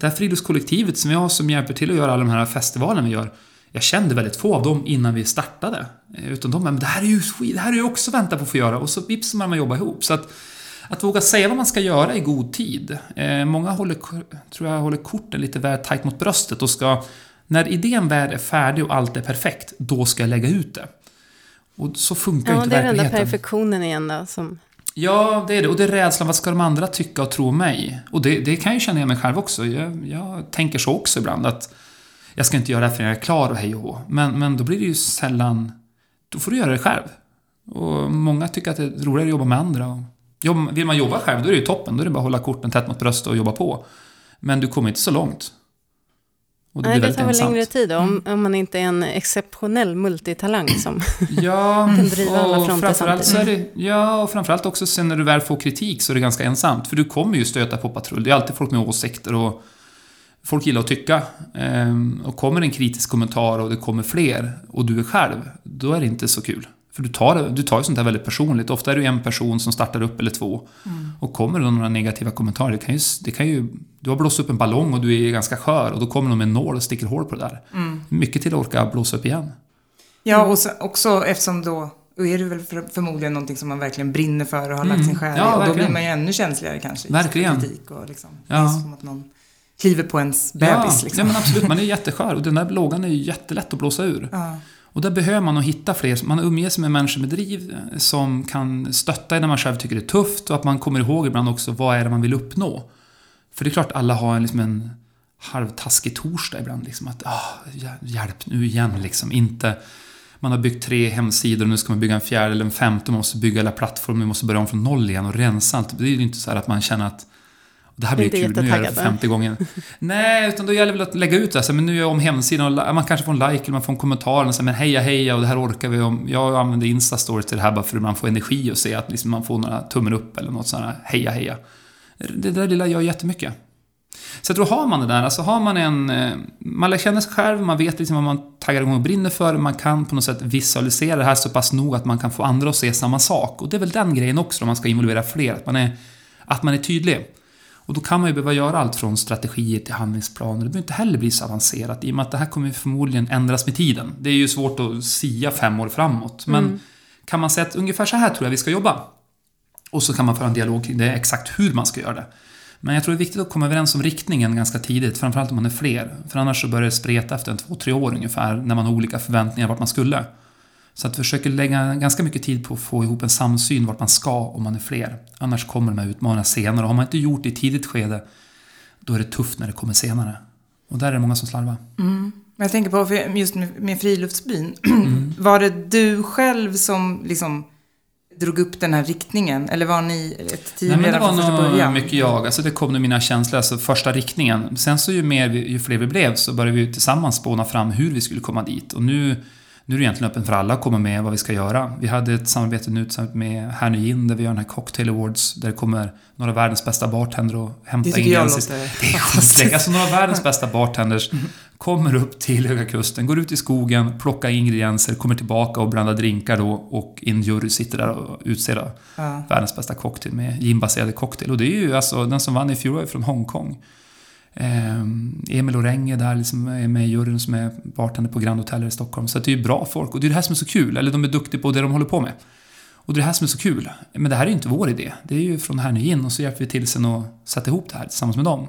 Det här friluftskollektivet som vi har som hjälper till att göra alla de här festivalerna vi gör. Jag kände väldigt få av dem innan vi startade. Eh, Utan de men det här är ju skit, det här är ju också vänta på att få göra. Och så vips man jobba ihop. Så att, att våga säga vad man ska göra i god tid. Eh, många håller, tror jag håller korten lite väl tajt mot bröstet och ska... När idén väl är färdig och allt är perfekt, då ska jag lägga ut det. Och så funkar Ja, inte det är den där verkligheten. perfektionen igen då. Som... Ja, det är det. Och det är rädslan, vad ska de andra tycka och tro om mig? Och det, det kan jag ju känna igen mig själv också. Jag, jag tänker så också ibland att jag ska inte göra det här förrän jag är klar och hej och hå. men, men då blir det ju sällan... Då får du göra det själv. Och många tycker att det är roligare att jobba med andra. Och vill man jobba själv, då är det ju toppen. Då är det bara att hålla korten tätt mot bröstet och jobba på. Men du kommer inte så långt. Och Nej, det tar väl längre tid om, om man inte är en exceptionell multitalang som... Ja, Kan driva alla fronter framförallt så är det, ja, och framförallt också sen när du väl får kritik så är det ganska ensamt. För du kommer ju stöta på patrull. Det är alltid folk med åsikter och folk gillar att tycka. Ehm, och kommer en kritisk kommentar och det kommer fler och du är själv, då är det inte så kul. För du tar, du tar ju sånt här väldigt personligt. Ofta är det en person som startar upp eller två. Och kommer det några negativa kommentarer, det kan, ju, det kan ju... Du har blåst upp en ballong och du är ganska skör och då kommer de med en nål och sticker hål på det där. Mycket till att orka blåsa upp igen. Ja, och så, också eftersom då, då är det väl för, förmodligen någonting som man verkligen brinner för och har lagt sin själ i. Mm. Ja, och då verkligen. blir man ju ännu känsligare kanske. Verkligen. Kritik och liksom. Ja. Det är som att någon kliver på ens bebis ja, liksom. ja, men absolut. Man är jätteskör och den där lågan är ju jättelätt att blåsa ur. Ja. Och där behöver man nog hitta fler. Man umger sig med människor med driv eh, som kan stötta en när man själv tycker det är tufft och att man kommer ihåg ibland också vad är det man vill uppnå. För det är klart alla har en, liksom en halvtaskig torsdag ibland. Liksom, att ah, hjälp nu igen liksom. Inte... Man har byggt tre hemsidor och nu ska man bygga en fjärde eller en femte. Man måste bygga hela plattformen, man måste börja om från noll igen och rensa allt. Det är ju inte så här att man känner att det här blir Inte kul, nu gör jag det femte gången. Nej, utan då gäller det väl att lägga ut det. här, men nu gör jag om hemsidan och man kanske får en like eller man får en kommentar. Och så, men heja heja och det här orkar vi. Om. Jag använder Instastory till det här bara för att man får energi och se att liksom man får några tummen upp eller något sånt här heja heja. Det där lilla gör jättemycket. Så jag tror har man det där, alltså har man en... eh, Man lär känna sig själv, man vet liksom vad man taggar igång och brinner för, man kan på något sätt visualisera det här så pass nog att man kan få andra att se samma sak. Och det är väl den grejen också om man ska involvera fler, att man är, att man är tydlig. Och då kan man ju behöva göra allt från strategier till handlingsplaner. Det behöver inte heller bli så avancerat i och med att det här kommer förmodligen ändras med tiden. Det är ju svårt att sia fem år framåt. Men kan man säga att ungefär så här tror jag vi ska jobba. Och så kan man föra en dialog kring det, exakt hur man ska göra det. Men jag tror det är viktigt att komma överens om riktningen ganska tidigt, framförallt om man är fler. För annars så börjar det spreta efter en två, tre år ungefär, när man har olika förväntningar vart man skulle. Så att försöker lägga ganska mycket tid på att få ihop en samsyn vart man ska om man är fler. Annars kommer de här utmaningarna senare. Och har man inte gjort det i tidigt skede, då är det tufft när det kommer senare. Och där är det många som slarvar. Men jag tänker på, just med, friluftsbyn, Mm. var det du själv som liksom drog upp den här riktningen? Eller var ni ett team Nej, men det redan var från första nog början? mycket jag. Alltså det kom nu mina känslor, alltså första riktningen. Sen så ju, mer, vi- ju fler vi blev så började vi tillsammans spåna fram hur vi skulle komma dit. Och nu, nu är det egentligen öppen för alla att komma med vad vi ska göra. Vi hade ett samarbete nu med Hernögin där vi gör den här Cocktail Awards. Där det kommer några av världens bästa bartender och hämta Det tycker jag låter Det är. Alltså några av världens bästa bartenders kommer upp till Höga Kusten, går ut i skogen, plockar ingredienser, kommer tillbaka och blandar drinkar då och en jury sitter där och utser Ja. världens bästa cocktail med ginbaserad cocktail. Och det är ju alltså, den som vann i fjol var ju från Hongkong. Ehm, Emil Orenge där liksom är med i juryn som är bartender på Grand Hotel i Stockholm. Så det är ju bra folk och det är det här som är så kul. Eller de är duktiga på det de håller på med. Och det är det här som är så kul. Men det här är ju inte vår idé. Det är ju från Hernögin och så hjälper vi till sen och sätter ihop det här tillsammans med dem.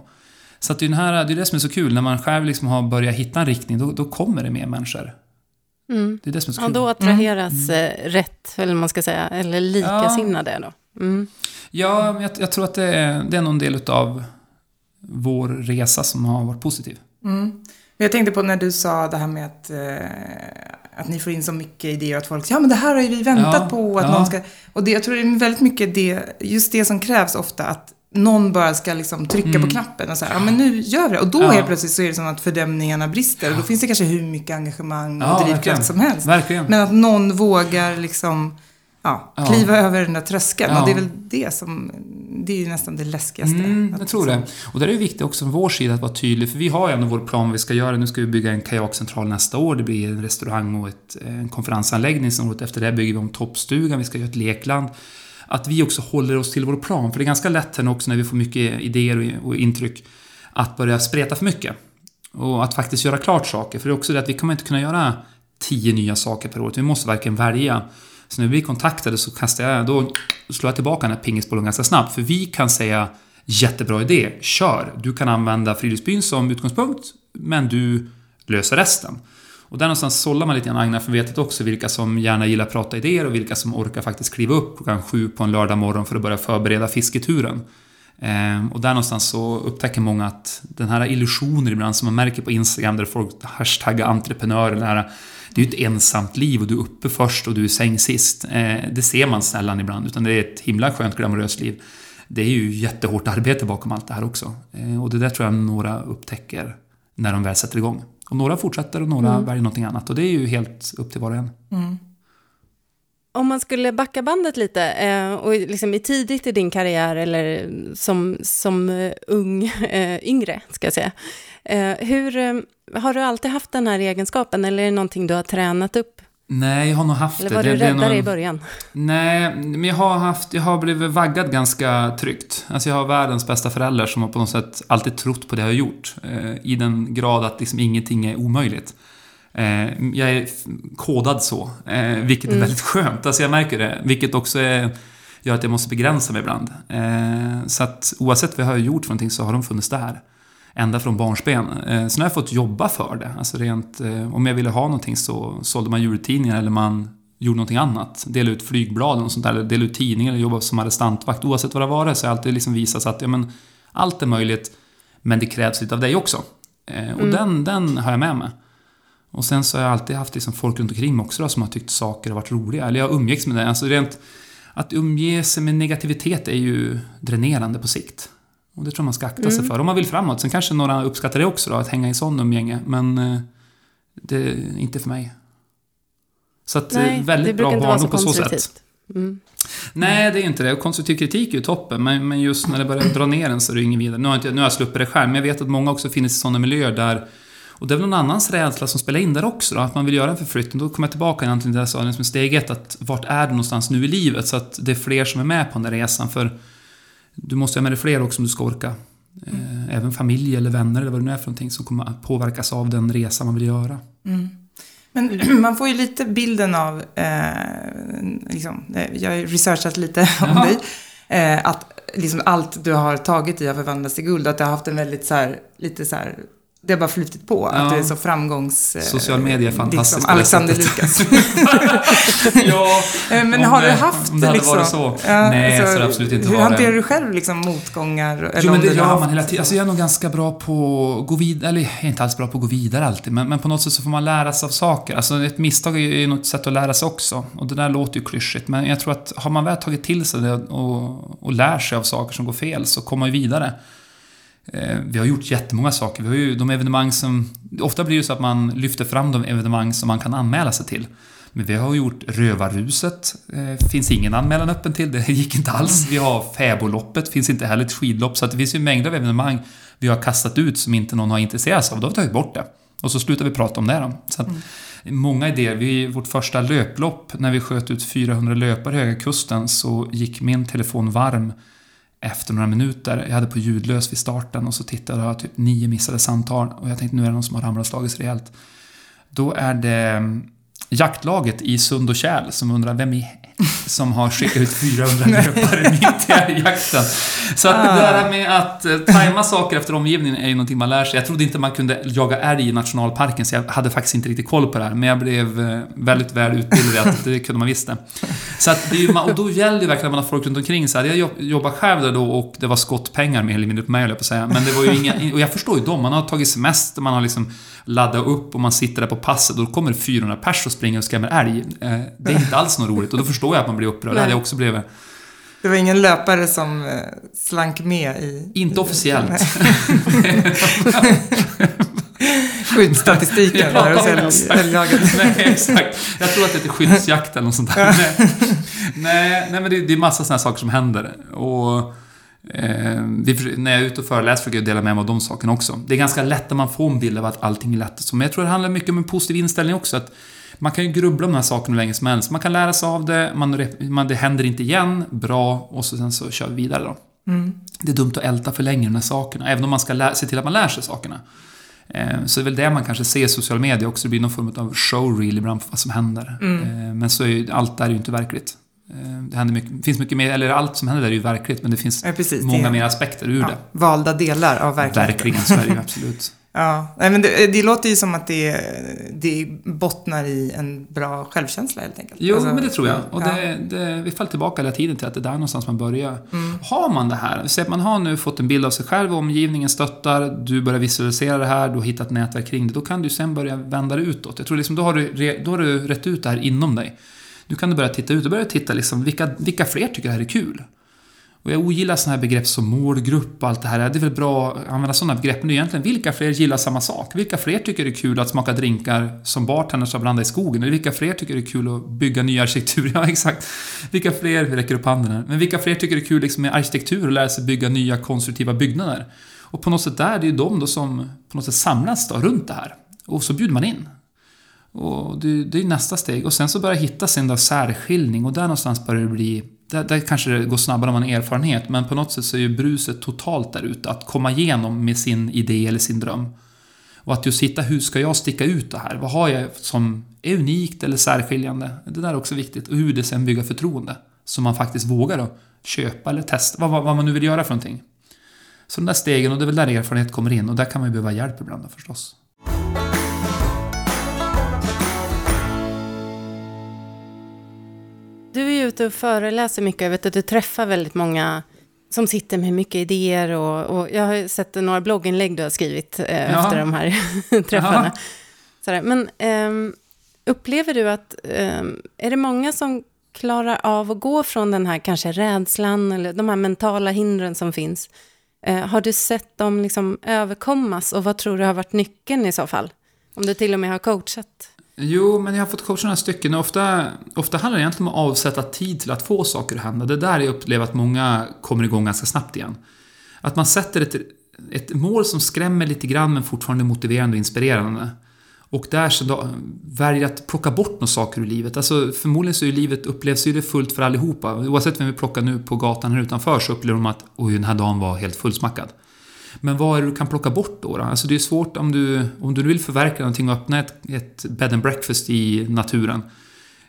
Så att det är, den här, det är det som är så kul. När man själv liksom har börjat hitta en riktning, då, då kommer det mer människor. Mm. Det är det som är så Ja, kul. då attraheras eh, rätt, eller man ska säga, eller likasinnade då. Mm. Ja, jag, jag tror att det är, det är någon del av vår resa som har varit positiv. Mm. Jag tänkte på när du sa det här med att, eh, att ni får in så mycket idéer att folk säger ja men det här har ju vi väntat Ja, på. Att ja. någon ska, och det, jag tror det är väldigt mycket det, just det som krävs ofta. Att någon bara ska liksom trycka Mm. på knappen och säga ja men nu gör vi det. Och då Ja. helt plötsligt så är det som att fördämningarna brister. Och då finns det kanske hur mycket engagemang och Ja, drivkraft som helst. Verkligen. Men att någon vågar liksom ja, Ja. kliva över den där tröskeln. Ja. Och det är väl det som, det är ju nästan det läskigaste. Mm, jag tror det. Och där är det viktigt också från vår sida att vara tydlig, för vi har ju ändå vår plan vad vi ska göra. Nu ska vi bygga en kajakcentral nästa år, det blir en restaurang och ett, en konferensanläggning. Sen året efter det bygger vi om toppstugan, vi ska göra ett lekland. Att vi också håller oss till vår plan, för det är ganska lätt här också när vi får mycket idéer och- och intryck, att börja spreta för mycket. Och att faktiskt göra klart saker, för det är också det att vi kommer inte kunna göra tio nya saker per år, vi måste verkligen välja. Så när vi blir kontaktade så kastar jag, då slår jag tillbaka den här pingisbollen ganska snabbt. För vi kan säga jättebra idé, kör. Du kan använda Friluftsbyn som utgångspunkt, men du löser resten. Och där någonstans sållar man lite grann Agnar för vetet också vilka som gärna gillar att prata idéer och vilka som orkar faktiskt kliva upp klockan sju på en lördag morgon för att börja förbereda fisketuren. Ehm, och där någonstans så upptäcker många att den här illusionen ibland som man märker på Instagram där folk hashtaggar entreprenörer, den här, det är ju ett ensamt liv och du är uppe först och du är i säng sist. Eh, det ser man sällan ibland, utan det är ett himla skönt glamoröst liv. Det är ju jättehårt arbete bakom allt det här också. Eh, och det där tror jag några upptäcker när de väl sätter igång. Och några fortsätter och några väljer någonting annat. Och det är ju helt upp till var och en. Om man skulle backa bandet lite, eh, och liksom i tidigt i din karriär, eller som, som ung, yngre, ska jag säga. Eh, hur, eh, har du alltid haft den här egenskapen, eller är det någonting du har tränat upp? Nej, jag har nog haft Eller det. var det, du räddare nog- i början? Nej, men jag har haft, jag har blivit vaggad ganska tryggt. Alltså jag har världens bästa föräldrar som har på något sätt alltid trott på det jag har gjort. Eh, I den grad att liksom ingenting är omöjligt. Eh, jag är kodad så, eh, vilket är väldigt skönt. Alltså jag märker det. Vilket också är, gör att jag måste begränsa mig ibland. Eh, så att oavsett vad jag har gjort för någonting så har de funnits där. Ända från barnsben. Eh, sen har jag fått jobba för det. Alltså rent, eh, om jag ville ha någonting så sålde man jultidningar eller man gjorde någonting annat. Dela ut flygblad och sånt där, eller dela ut tidningar eller jobba som arrestantvakt. Oavsett vad det var så har jag alltid liksom visat att ja, men, allt är möjligt, men det krävs lite av dig också. Eh, och den, den har jag med mig. Och sen så har jag alltid haft liksom folk runt omkring mig också då, som har tyckt saker har varit roliga. Eller jag har umgåtts med det. Alltså rent, att umge sig med negativitet är ju dränerande på sikt. Och det tror jag man ska akta sig för. Om man vill framåt. Sen kanske några uppskattar det också då, att hänga i sån umgänge. Men eh, det är inte för mig. Så att Nej, eh, väldigt det brukar bra vara så barndom på så sätt. Mm. Nej, det är inte det. Konstruktiv kritik är ju toppen, men, men just när det börjar dra ner en så är det ingen vidare. Nu har, jag inte, nu har jag sluppit det själv, men jag vet att många också finns i sådana miljöer där och det är väl någon annans rädsla som spelar in där också, då, att man vill göra en förflyttning. Då kommer jag tillbaka egentligen till det jag sa, liksom steg ett, att vart är du någonstans nu i livet? Så att det är fler som är med på den där resan, för du måste ha med dig fler också om du ska orka. Eh, även familj eller vänner eller vad det nu är för någonting som kommer att påverkas av den resa man vill göra. Men man får ju lite bilden av, eh, liksom, eh, jag har researchat lite om Jaha. dig, eh, att liksom allt du har tagit i har förvandlats till guld. Att du har haft en väldigt så här, lite så här, det har bara flutit på. Att Ja. du är så framgångs... eh, Social media är fantastiskt Liksom, på det Alexander. Lukas. ja, Eh, Men har du det- haft det liksom... varit så. Ja, Nej, så har det absolut inte Hur hanterar du själv liksom motgångar? Eller Jo, men det gör man hela tiden. Alltså, jag är nog ganska bra på att gå vidare, eller jag är inte alls bra på att gå vidare alltid, men, men på något sätt så får man lära sig av saker. Alltså ett misstag är ju något sätt att lära sig också. Och det där låter ju klyschigt, men jag tror att har man väl tagit till sig det och, och lär sig av saker som går fel så kommer man ju vidare. Eh, Vi har gjort jättemånga saker. Vi har ju de evenemang som... Ofta blir det så att man lyfter fram de evenemang som man kan anmäla sig till. Men vi har gjort Rövarhuset. Eh, finns ingen anmälan öppen till. Det gick inte alls. Vi har Fäboloppet. Finns inte heller ett skidlopp. Så det finns ju mängder av evenemang vi har kastat ut som inte någon har intresserat sig av. Då har vi tagit bort det. Och så slutar vi prata om det då. Så att, Många idéer. Vi, vårt första löplopp, när vi sköt ut 400 löpare i Höga Kusten, så gick min telefon varm efter några minuter. Jag hade på ljudlös vid starten och så tittade jag och typ nio missade samtal. Och jag tänkte nu är det någon som har ramlat och slagit sig rejält. Då är det mm, jaktlaget i Sund och Kärl som undrar vem i som har skickat ut 400 löpare mitt i älgjakten. Så att det där med att eh, tajma saker efter omgivningen är ju någonting man lär sig. Jag trodde inte man kunde jaga älg i nationalparken, så jag hade faktiskt inte riktigt koll på det här. Men jag blev eh, väldigt väl utbildad i att det kunde man visst det. Så att det är ju, och då gäller det verkligen att man har folk runt omkring sig. Jag jobb- jobbade själv där då och det var skottpengar mer eller mindre på mig, jag på säga. Men det var ju inga, och jag förstår ju dem. Man har tagit semester, man har liksom laddat upp och man sitter där på passet och då kommer det 400 pers och springer och skrämmer älg. Eh, Det är inte alls något roligt och då förstår jag att man blir upprörd. Det hade jag också blivit. Det var ingen löpare som eh, slank med i... Inte officiellt. Skyddsstatistiken Ja, där hos exakt. älg- älgjaget. Nej, exakt. Jag tror att det heter skyddsjakt eller något sånt där. Nej, nej, men det, det är massa sådana saker som händer. Och eh, vi, när jag är ute och föreläser försöker jag dela med mig av de sakerna också. Det är ganska lätt när man får en bild av att allting är lätt. Men jag tror det handlar mycket om en positiv inställning också. Att man kan ju grubbla om de här sakerna hur länge som helst. Man kan lära sig av det, man, man, det händer inte igen, bra, och så, sen så kör vi vidare då. Det är dumt att älta för länge de här sakerna, även om man ska lä- se till att man lär sig sakerna. Eh, Så det är väl det man kanske ser i sociala medier också. Det blir någon form av showreel ibland på vad som händer. Eh, Men så är ju, allt där är ju inte verkligt. Eh, Det händer mycket, finns mycket mer, eller allt som händer där är ju verkligt, men det finns Ja, precis. många det, mer aspekter ur ja, det. Valda delar av verkligheten. Verkligen, så är det ju absolut. Ja, nej, men det, det låter ju som att det, det bottnar i en bra självkänsla helt enkelt. Jo, Alltså, men det tror jag. Och ja. det, det, vi faller tillbaka hela tiden till att det är där någonstans man börjar. Mm. Har man det här, säg att man har nu fått en bild av sig själv och omgivningen stöttar, du börjar visualisera det här, du har hittat nätverk kring det, då kan du sen börja vända det utåt. Jag tror liksom, då har du, då har du rätt ut det här inom dig. Nu kan du börja titta ut och börja titta liksom, vilka, vilka fler tycker det här är kul? Och jag ogillar sådana här begrepp som målgrupp och allt det här. Det är väl bra att använda sådana begrepp, men det är egentligen vilka fler gillar samma sak? Vilka fler tycker det är kul att smaka drinkar som bartenders har blandat i skogen? Eller vilka fler tycker det är kul att bygga ny arkitektur? Ja, exakt. Vilka fler, vi räcker upp handen här, men vilka fler tycker det är kul liksom med arkitektur och lära sig bygga nya konstruktiva byggnader? Och på något sätt där, det är ju de då som på något sätt samlas då runt det här. Och så bjuder man in. Och det, det är nästa steg. Och sen så börjar hitta sin då särskiljning och där någonstans börjar det bli... Där, där kanske det går snabbare om man har erfarenhet, men på något sätt så är ju bruset totalt där ute. Att komma igenom med sin idé eller sin dröm. Och att just hitta, hur ska jag sticka ut det här? Vad har jag som är unikt eller särskiljande? Det där är också viktigt. Och hur det sen bygger förtroende. Så man faktiskt vågar då köpa eller testa, vad, vad, vad man nu vill göra för någonting. Så de där stegen, och det är väl där erfarenhet kommer in. Och där kan man ju behöva hjälp ibland då, förstås. Ute och föreläser mycket. Jag vet att du träffar väldigt många som sitter med mycket idéer och, och jag har sett några blogginlägg du har skrivit eh, efter de här träffarna. Sådär. Men ehm, upplever du att, ehm, är det många som klarar av att gå från den här kanske rädslan eller de här mentala hindren som finns? Eh, har du sett dem liksom överkommas och vad tror du har varit nyckeln i så fall? Om du till och med har coachat? Jo, men jag har fått coacha några stycken och ofta, ofta handlar det egentligen om att avsätta tid till att få saker att hända. Det är där jag upplever att många kommer igång ganska snabbt igen. Att man sätter ett, ett mål som skrämmer lite grann men fortfarande är motiverande och inspirerande. Och där så då, väljer att plocka bort några saker ur livet. Alltså förmodligen så är livet, upplevs ju det fullt för allihopa. Oavsett vem vi plockar nu på gatan här utanför så upplever de att oj, den här dagen var helt fullsmackad. Men vad är det du kan plocka bort då? då? Alltså det är svårt om du, om du vill förverkliga någonting och öppna ett, ett bed and breakfast i naturen.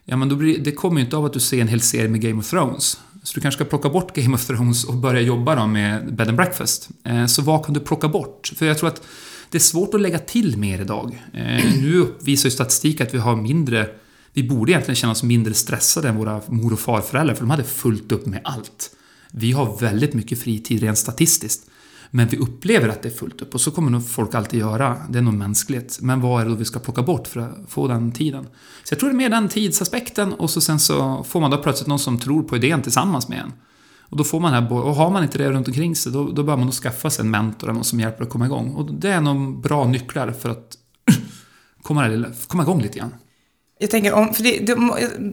Ja, men då blir, det kommer ju inte av att du ser en hel serie med Game of Thrones. Så du kanske ska plocka bort Game of Thrones och börja jobba då med bed and breakfast. Eh, så vad kan du plocka bort? För jag tror att det är svårt att lägga till mer idag. Eh, nu uppvisar ju statistik att vi har mindre vi borde egentligen känna oss mindre stressade än våra mor och farföräldrar, för de hade fullt upp med allt. Vi har väldigt mycket fritid rent statistiskt. Men vi upplever att det är fullt upp och så kommer nog folk alltid göra. Det är nog mänskligt. Men vad är det då vi ska plocka bort för att få den tiden? Så jag tror det är mer den tidsaspekten och så sen så får man då plötsligt någon som tror på idén tillsammans med en. Och då får man här, och har man inte det runt omkring sig, då, då bör man nog skaffa sig en mentor eller någon som hjälper att komma igång. Och det är nog bra nycklar för att komma, komma igång lite grann. Jag tänker om, för det, det,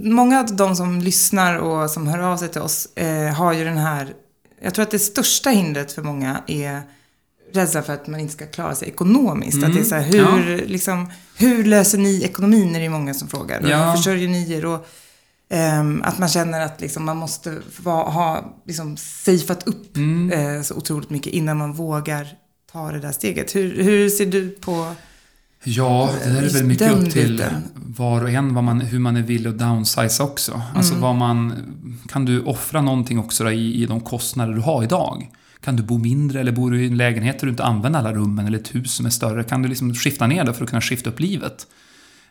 många av de som lyssnar och som hör av sig till oss eh, har ju den här jag tror att det största hindret för många är rädslan för att man inte ska klara sig ekonomiskt. Mm. Att det är så här, hur, ja. liksom, hur löser ni ekonomin är det många som frågar. Ja. Hur försörjer ni er? Och, um, att man känner att liksom, man måste va, ha liksom, safeat upp mm. uh, så otroligt mycket innan man vågar ta det där steget. Hur, hur ser du på Ja, det där är väl mycket upp till biten. var och en man, hur man är villig att downsize också. Alltså mm. Alltså vad man, kan du offra någonting också då, i, i de kostnader du har idag? Kan du bo mindre eller bor du i en lägenhet där du inte använder alla rummen eller ett hus som är större? Kan du liksom skifta ner det för att kunna skifta upp livet?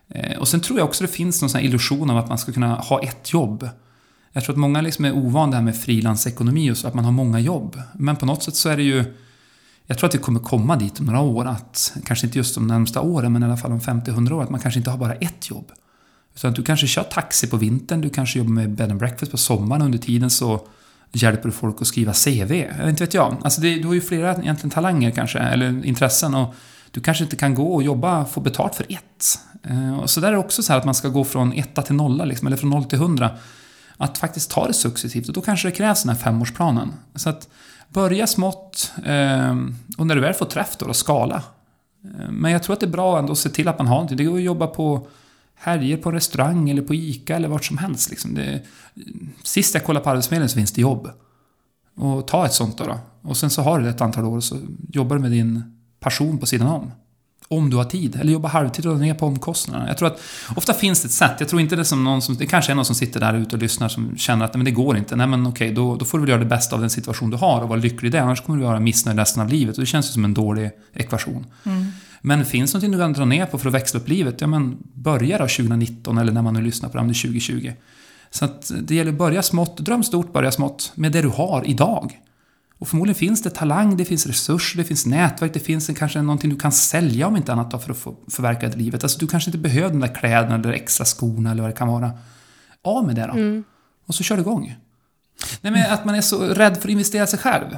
Eh, och sen tror jag också det finns någon sån illusion av att man ska kunna ha ett jobb. Jag tror att många liksom är ovana det här med frilansekonomi och så, att man har många jobb. Men på något sätt så är det ju jag tror att vi kommer komma dit om några år, att, kanske inte just de närmsta åren, men i alla fall om 50-100 år, att man kanske inte har bara ett jobb. Utan att du kanske kör taxi på vintern, du kanske jobbar med bed and breakfast på sommaren, under tiden så hjälper du folk att skriva CV. Eller inte vet jag. Alltså det, du har ju flera egentligen talanger kanske, eller intressen. Och du kanske inte kan gå och jobba få betalt för ett. Eh, och så där är det också så här att man ska gå från etta till nolla, liksom, eller från noll till hundra. Att faktiskt ta det successivt, och då kanske det krävs den här femårsplanen. Så att Börja smått eh, och när du väl får träff då, då skala. Ehm, men jag tror att det är bra ändå att se till att man har någonting. Det går att jobba på helger på en restaurang eller på ICA eller vart som helst. Liksom. Det, sist jag kollade på Arbetsförmedlingen så finns det jobb. Och ta ett sånt då, då. Och sen så har du det ett antal år och så jobbar du med din passion på sidan om. Om du har tid. Eller jobba halvtid och dra ner på omkostnaderna. Jag tror att ofta finns det ett sätt. Jag tror inte det är som någon som... Det kanske är någon som sitter där ute och lyssnar som känner att men det går inte. Nej men okej, då, då får du väl göra det bästa av den situation du har och vara lycklig i det. Annars kommer du vara missnöjd resten av livet. Och det känns ju som en dålig ekvation. Mm. Men finns någonting du kan dra ner på för att växla upp livet? Ja men börja då 2019 eller när man nu lyssnar på det, om det är 2020. Så att det gäller att börja smått, dröm stort, börja smått med det du har idag. Och förmodligen finns det talang, det finns resurser, det finns nätverk, det finns en, kanske någonting du kan sälja om inte annat då för att få förverkliga livet. Alltså du kanske inte behöver de där kläderna eller extra skorna eller vad det kan vara. Av med det då. Mm. Och så kör det igång. Nej, men att man är så rädd för att investera sig själv.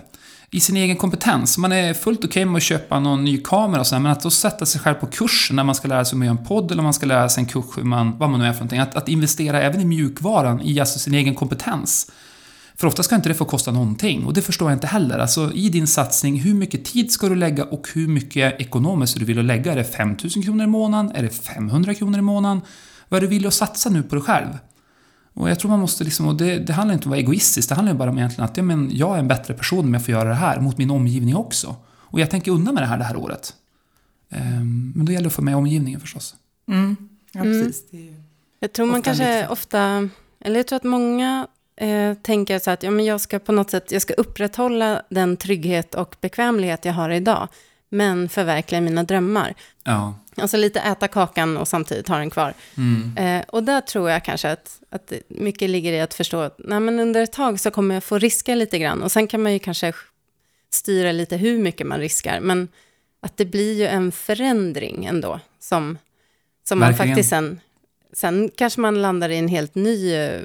I sin egen kompetens. Man är fullt okej okay med att köpa någon ny kamera och så men att då sätta sig själv på kurs när man ska lära sig att göra en podd eller man ska lära sig en kurs, man, vad man nu är för någonting. Att, att investera även i mjukvaran, i alltså sin egen kompetens. För ofta ska inte det få kosta någonting och det förstår jag inte heller. Alltså i din satsning, hur mycket tid ska du lägga och hur mycket ekonomiskt du vill lägga? Är det 5000 kronor i månaden? Är det 500 kronor i månaden? Vad är du vill att satsa nu på dig själv? Och jag tror man måste liksom, och det, det handlar inte om att vara egoistisk, det handlar bara om egentligen att ja, men jag är en bättre person om jag får göra det här mot min omgivning också. Och jag tänker undan med det här det här året. Um, men då gäller det att få med omgivningen förstås. Mm. Ja, precis. Mm. Jag tror man kanske ofta, eller jag tror att många eh, tänker så att ja, men jag ska på något sätt jag ska upprätthålla den trygghet och bekvämlighet jag har idag, men förverkliga mina drömmar. Ja. Alltså lite äta kakan och samtidigt ha den kvar. Mm. Eh, och där tror jag kanske att, att mycket ligger i att förstå att nej, men under ett tag så kommer jag få riska lite grann. Och sen kan man ju kanske styra lite hur mycket man riskar. Men att det blir ju en förändring ändå. Som, som man faktiskt sen... Sen kanske man landar i en helt ny, eh,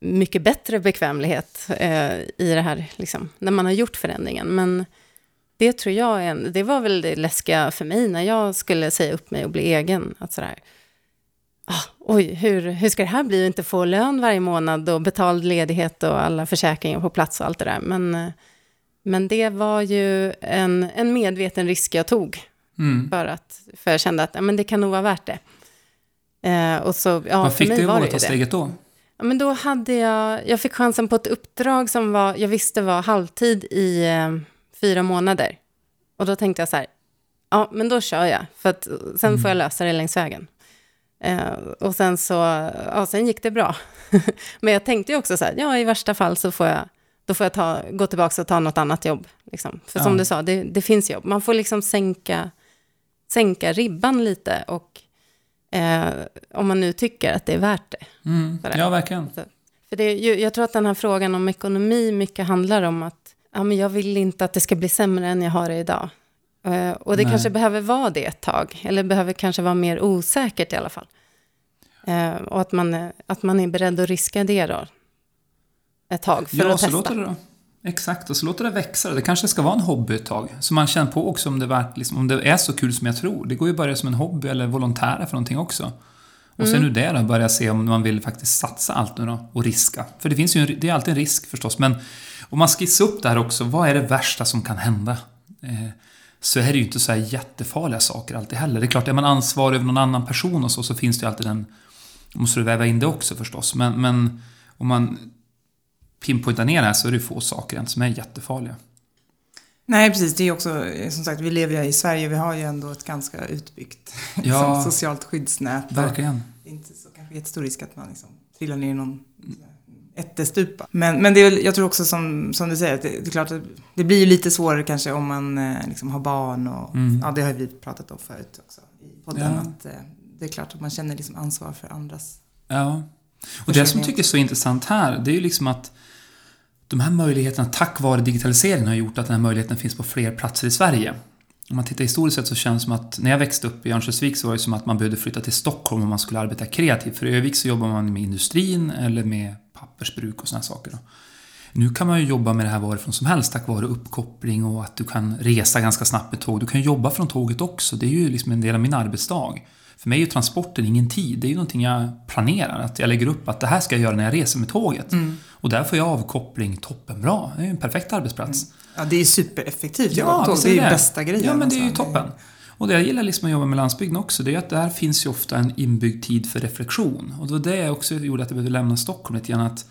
mycket bättre bekvämlighet eh, i det här, liksom, när man har gjort förändringen. Men det tror jag är en, det var väl det läskiga för mig när jag skulle säga upp mig och bli egen. Att sådär, ah, oj, hur, hur ska det här bli att inte få lön varje månad och betald ledighet och alla försäkringar på plats och allt det där. Men, men det var ju en, en medveten risk jag tog. Mm. För, att, för jag kände att ja, men det kan nog vara värt det. Eh, och så, ja, Vad fick dig att våga ta steget då? Ja, men då hade jag, jag fick chansen på ett uppdrag som var, jag visste var halvtid i eh, fyra månader. Och då tänkte jag så här, ja men då kör jag, för att sen får jag lösa det längs vägen. Eh, och sen så, ja sen gick det bra. men jag tänkte ju också så här, ja i värsta fall så får jag, då får jag ta, gå tillbaka och ta något annat jobb. Liksom. För som Ja. du sa, det, det finns jobb. Man får liksom sänka, sänka ribban lite och eh, om man nu tycker att det är värt det. Mm. Ja, verkligen. För det, jag tror att den här frågan om ekonomi mycket handlar om att ja, men jag vill inte att det ska bli sämre än jag har det idag. Eh, och det Nej. kanske behöver vara det ett tag, eller behöver kanske vara mer osäkert i alla fall. Eh, och att man, är- att man är beredd att riska det då, ett tag, för ja, att så testa. låter det då. Exakt, och så låter det växa. Det kanske ska vara en hobby ett tag. Så man känner på också om det, är värt, liksom, om det är så kul som jag tror. Det går ju att börja som en hobby eller volontära för någonting också. Och Mm. sen ur det då börja se om man vill faktiskt satsa allt nu då och riska. För det finns ju en, det är alltid en risk förstås. Men om man skissar upp det här också, vad är det värsta som kan hända? Eh, så är det ju inte så här jättefarliga saker alltid heller. Det är klart, är man ansvarig över någon annan person och så, så finns det ju alltid den... måste du väva in det också förstås. Men, men om man pinpointar ner det här så är det få saker än som är jättefarliga. Nej, precis. Det är också, eh, som sagt, vi lever ju i Sverige. Vi har ju ändå ett ganska utbyggt Ja. liksom, socialt skyddsnät. Verkligen. Det är inte så kanske jättestor risk att man liksom trillar ner i någon ättestupa. Men, men det är jag tror också som, som du säger, att det, det är klart att det blir ju lite svårare kanske om man eh, liksom har barn och Mm. ja, det har vi pratat om förut också i podden. Ja. Att, eh, det är klart att man känner liksom ansvar för andras. Ja. Och det som jag tycker är så intressant här, det är ju liksom att de här möjligheterna, tack vare digitaliseringen, har gjort att den här möjligheten finns på fler platser i Sverige. Om man tittar historiskt sett så känns det som att när jag växte upp i Örnsköldsvik så var det som att man behövde flytta till Stockholm om man skulle arbeta kreativt. För i Övik så jobbar man med industrin eller med pappersbruk och sådana saker. Då. Nu kan man ju jobba med det här varifrån som helst tack vare uppkoppling och att du kan resa ganska snabbt med tåg. Du kan jobba från tåget också. Det är ju liksom en del av min arbetsdag. För mig är ju transporten ingen tid. Det är ju någonting jag planerar. Att jag lägger upp att det här ska jag göra när jag reser med tåget. Mm. Och där får jag avkoppling toppenbra. Det är en perfekt arbetsplats. Ja, det är supereffektivt. Ja, det är ju bästa grejen. Ja, men det är ju alltså. toppen. Och det jag gillar liksom att jobba med landsbygden också, det är att där finns ju ofta en inbyggd tid för reflektion. Och det var det jag också gjorde att jag behövde lämna Stockholm lite grann. Att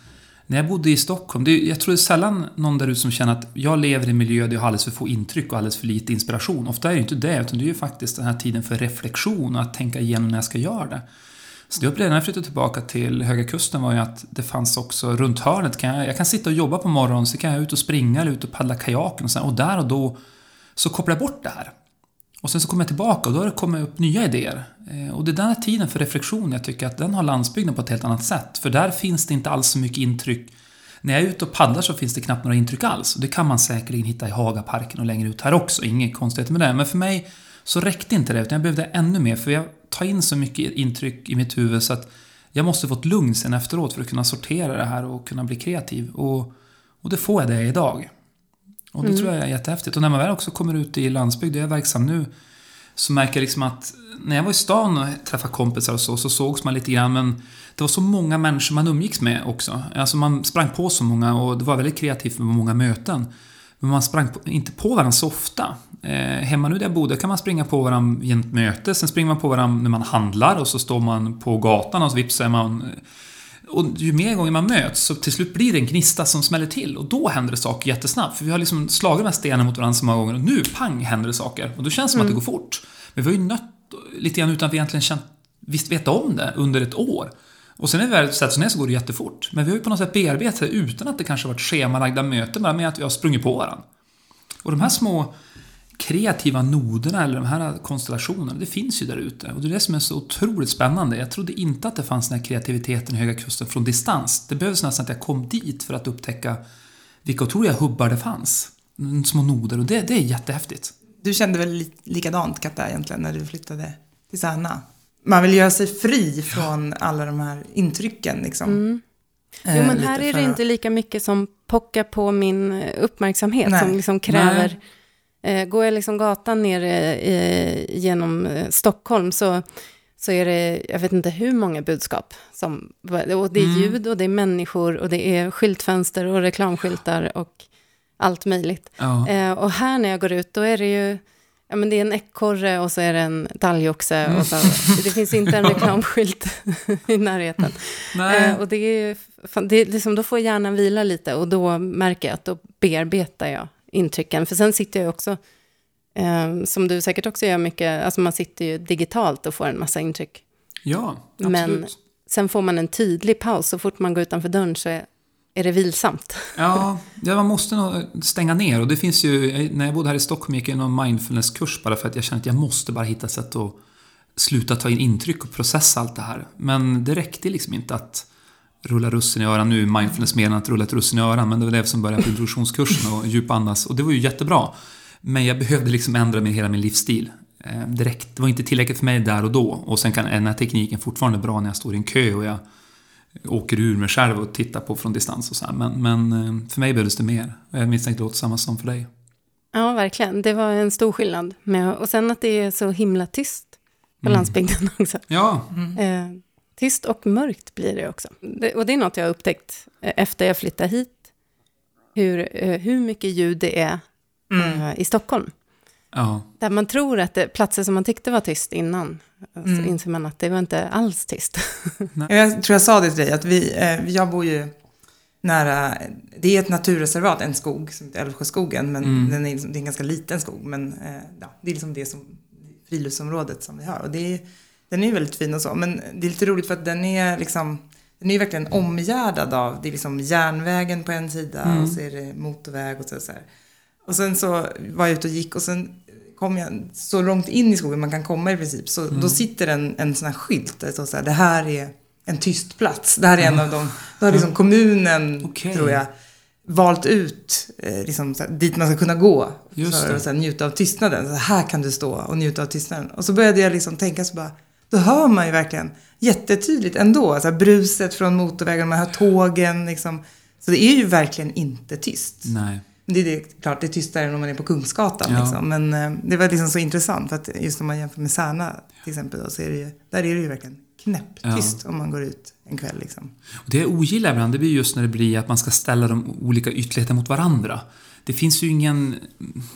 när jag bodde i Stockholm, det jag tror det är sällan någon där ute som känner att jag lever i en miljö där jag har alldeles för få intryck och alldeles för lite inspiration. Ofta är det ju inte det, utan det är ju faktiskt den här tiden för reflektion och att tänka igenom när jag ska göra det. Så det jag upplevde när jag flyttade tillbaka till Höga Kusten var ju att det fanns också runt hörnet, kan jag, jag kan sitta och jobba på morgonen, så kan jag ut och springa eller ut och paddla kajaken och, sen, och där och då så kopplar jag bort det här. Och sen så kommer jag tillbaka och då har det kommit upp nya idéer. Eh, och det är den här tiden för reflektion jag tycker att den har landsbygden på ett helt annat sätt. För där finns det inte alls så mycket intryck. När jag är ute och paddlar så finns det knappt några intryck alls. Och det kan man säkerligen hitta i Hagaparken och längre ut här också. Inget konstigt med det. Men för mig så räckte inte det, utan jag behövde ännu mer. För jag tar in så mycket intryck i mitt huvud så att jag måste få ett lugn sen efteråt för att kunna sortera det här och kunna bli kreativ. Och, och det får jag det idag. Och det tror jag är jättehäftigt. Och när man väl också kommer ut i landsbygd, där jag är verksam nu, så märker jag liksom att när jag var i stan och träffade kompisar och så, så sågs man lite grann, men det var så många människor man umgicks med också. Alltså man sprang på så många och det var väldigt kreativt med många möten. Men man sprang på, inte på varandra så ofta. Eh, hemma nu där jag bodde kan man springa på varandra vid ett möte, sen springer man på varandra när man handlar och så står man på gatan och så vips är man och ju mer gånger man möts så till slut blir det en gnista som smäller till och då händer det saker jättesnabbt. För vi har liksom slagit de här stenarna mot varandra så många gånger och nu, pang, händer det saker. Och då känns det som att det går fort. Men vi har ju nött lite grann utan att vi egentligen känt, visst veta om det under ett år. Och sen är det väl så att så, går det jättefort. Men vi har ju på något sätt bearbetat det utan att det kanske varit schemalagda möten, bara med att vi har sprungit på varandra. Och de här små kreativa noderna eller de här konstellationerna, det finns ju där ute. Och det är det som är så otroligt spännande. Jag trodde inte att det fanns den här kreativiteten i Höga Kusten från distans. Det behövdes nästan att jag kom dit för att upptäcka vilka otroliga hubbar det fanns. Små noder och det, det är jättehäftigt. Du kände väl likadant Katta egentligen när du flyttade till Särna? Man vill göra sig fri från alla de här intrycken liksom. Mm. Eh, Jo, men här är det inte lika mycket som pockar på min eh, uppmärksamhet, Nej. som liksom kräver... Eh, går jag liksom gatan ner eh, genom Stockholm så, så är det, jag vet inte hur många budskap. Som, och det är Mm. ljud och det är människor och det är skyltfönster och reklamskyltar och allt möjligt. Ja. Eh, och här när jag går ut, då är det ju... Ja, men det är en ekorre och så är det en talgoxe. Och så, det finns inte en reklamskylt i närheten. Eh, och det är, det är liksom, då får hjärnan vila lite och då märker jag att då bearbetar jag intrycken. För sen sitter jag också, eh, som du säkert också gör mycket, alltså man sitter ju digitalt och får en massa intryck. ja, absolut. Men sen får man en tydlig paus, så fort man går utanför dörren så är, är det vilsamt. Ja, ja, man måste nog stänga ner. Och det finns ju, när jag bodde här i Stockholm gick jag någon mindfulnesskurs bara för att jag kände att jag måste bara hitta sätt att sluta ta in intryck och processa allt det här. Men det räckte liksom inte att rulla russin i öran. Nu är mindfulness mer än att rulla ett russin i öran, men det var det som började på introduktionskursen och djupandas. Och det var ju jättebra. Men jag behövde liksom ändra min, hela min livsstil. Eh, direkt, Det, var inte tillräckligt för mig där och då. Och sen kan den här tekniken fortfarande bra när jag står i en kö och jag åker ur mig själv och tittar på från distans och så här. Men, men eh, för mig behövdes det mer. Och Jag misstänker det låter samma som för dig. Ja, verkligen. Det var en stor skillnad. Med, och sen att det är så himla tyst på Mm. landsbygden också. Ja, Eh, tyst och mörkt blir det också. Det, och det är något jag har upptäckt eh, efter jag flyttade hit. Hur, eh, hur mycket ljud det är Mm. i Stockholm. Ja, Där man tror att det, platser som man tyckte var tyst innan, så Mm. inser man att det var inte alls tyst. Jag tror jag sa det till dig, att vi, eh, jag bor ju nära, det är ett naturreservat, en skog som heter Älvsjöskogen, men Mm. den är, liksom- det är en ganska liten skog, men eh, ja, det är liksom det som friluftsområdet som vi har. Och det är, den är väldigt fin och så, men det är lite roligt för att den är liksom, den är ju verkligen omgärdad av, det är liksom järnvägen på en sida Mm. och så är det motorväg och så, så här. Och sen så var jag ute och gick och sen kom jag så långt in i skogen man kan komma i princip. Så Mm. då sitter en, en sån här skylt där det så här, det här är en tyst plats. Det här är en av de, då har liksom kommunen, Okej. tror jag, valt ut eh, liksom, här, dit man ska kunna gå. Just för att så här, njuta av tystnaden. Så här kan du stå och njuta av tystnaden. Och så började jag liksom tänka så bara, då hör man ju verkligen jättetydligt ändå. Så här, bruset från motorvägen, man hör tågen liksom. Så det är ju verkligen inte tyst. nej. Det är det, klart, det är tystare än om man är på Kungsgatan. Ja. Liksom. Men eh, det var liksom så intressant. För att just om man jämför med Särna till exempel. Då, så är det ju, där är det ju verkligen knäpptyst om man går ut en kväll. Liksom. Och det jag ogillar ibland, det blir just när det blir att man ska ställa de olika ytterligheterna mot varandra. Det finns ju ingen,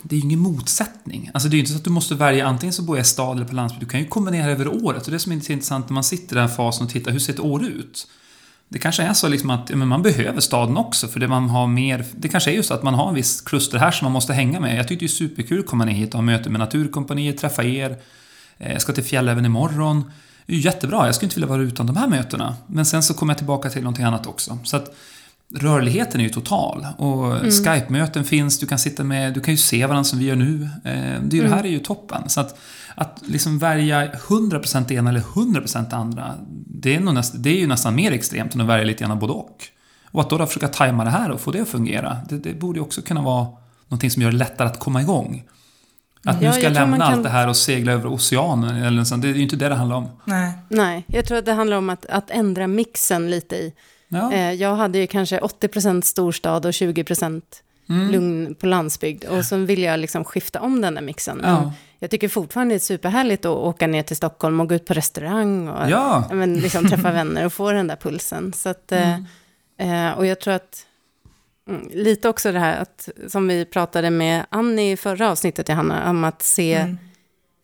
det är ju ingen motsättning. Alltså det är ju inte så att du måste välja antingen så bor jag i stad eller på landsbygd. Du kan ju kombinera över året. Och det som är intressant när man sitter i den här fasen och tittar, hur ser ett år ut? Det kanske är så liksom att men man behöver staden också för det man har mer... Det kanske är ju så att man har en viss kluster här som man måste hänga med. Jag tyckte det är superkul att komma ner hit och ha möte med Naturkompaniet, träffa er. Eh, Jag ska till Fjälläven imorgon. Det är ju jättebra, jag skulle inte vilja vara utan de här mötena. Men sen så kommer jag tillbaka till någonting annat också. Så att rörligheten är ju total. Och Skype-möten finns, du kan sitta med, du kan ju se varandra som vi gör nu. Eh, Det, är ju- det här är ju toppen. Så att, att liksom välja 100% det ena eller 100% det andra, det är, nog näst, det är ju nästan mer extremt än att välja lite grann både och. Och att då försöka tajma det här och få det att fungera, det, det borde ju också kunna vara någonting som gör det lättare att komma igång. Att nu Ja, ska jag lämna kan- allt det här och segla över oceanen, eller sånt. det är ju inte det det handlar om. Nej. Nej, jag tror att det handlar om att, att ändra mixen lite i. Ja. Eh, jag hade ju kanske 80% storstad och 20% Mm. lugn på landsbygd. Och så vill jag liksom skifta om den där mixen. Ja. Jag tycker fortfarande det är superhärligt att åka ner till Stockholm och gå ut på restaurang och Ja. men liksom träffa vänner och få den där pulsen. Så att, eh, eh, och jag tror att mm, lite också det här att, som vi pratade med Annie i förra avsnittet, Johanna, om att se, Mm.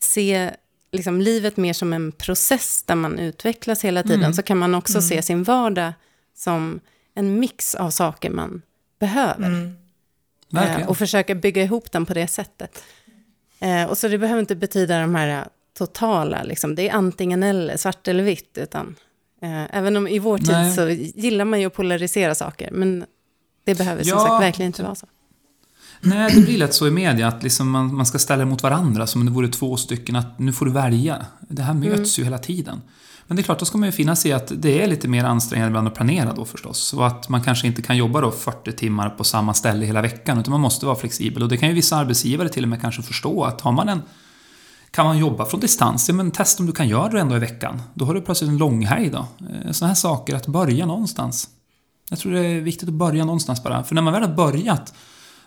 se liksom livet mer som en process där man utvecklas hela tiden, Mm. så kan man också se sin vardag som en mix av saker man behöver. Mm. Verkligen. Eh, och försöka bygga ihop den på det sättet. Eh, och så det behöver inte betyda de här eh, totala, liksom, det är antingen eller, svart eller vitt, utan även om i vår tid Nej. så gillar man ju att polarisera saker, men det behöver som Ja. sagt verkligen inte vara så. Nej, det blir lätt så i media att liksom man, man ska ställa mot varandra som om det vore två stycken, att nu får du välja. Det här möts ju hela tiden. Men det är klart, då ska man ju finna sig i att det är lite mer ansträngande ibland att planera då förstås. Och att man kanske inte kan jobba då 40 timmar på samma ställe hela veckan, utan man måste vara flexibel. Och det kan ju vissa arbetsgivare till och med kanske förstå, att har man en kan man jobba från distans? Ja, men testa om du kan göra det ändå i veckan. Då har du plötsligt en långhelg då. Eh, Sådana här saker, att börja någonstans. Jag tror det är viktigt att börja någonstans bara. För när man väl har börjat,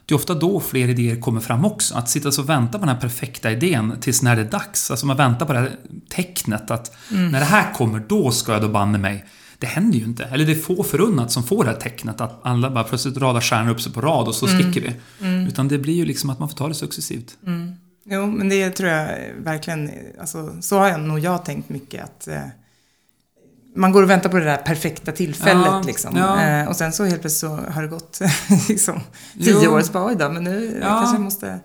det är ofta då fler idéer kommer fram också. Att sitta och vänta på den här perfekta idén tills när det är dags. Alltså man väntar på det här tecknet att när det här kommer, då ska jag då banne mig. Det händer ju inte. Eller det är få förunnat som får det här tecknet att alla bara plötsligt radar stjärnor upp sig på rad och så sticker vi. Utan det blir ju liksom att man får ta det successivt. Jo, men det tror jag verkligen, alltså, så har jag nog jag tänkt mycket att eh, man går och väntar på det där perfekta tillfället Ja, liksom. ja. Eh, och sen så helt plötsligt så har det gått liksom, tio Jo. år, så bara oj då, men nu Ja. kanske jag måste...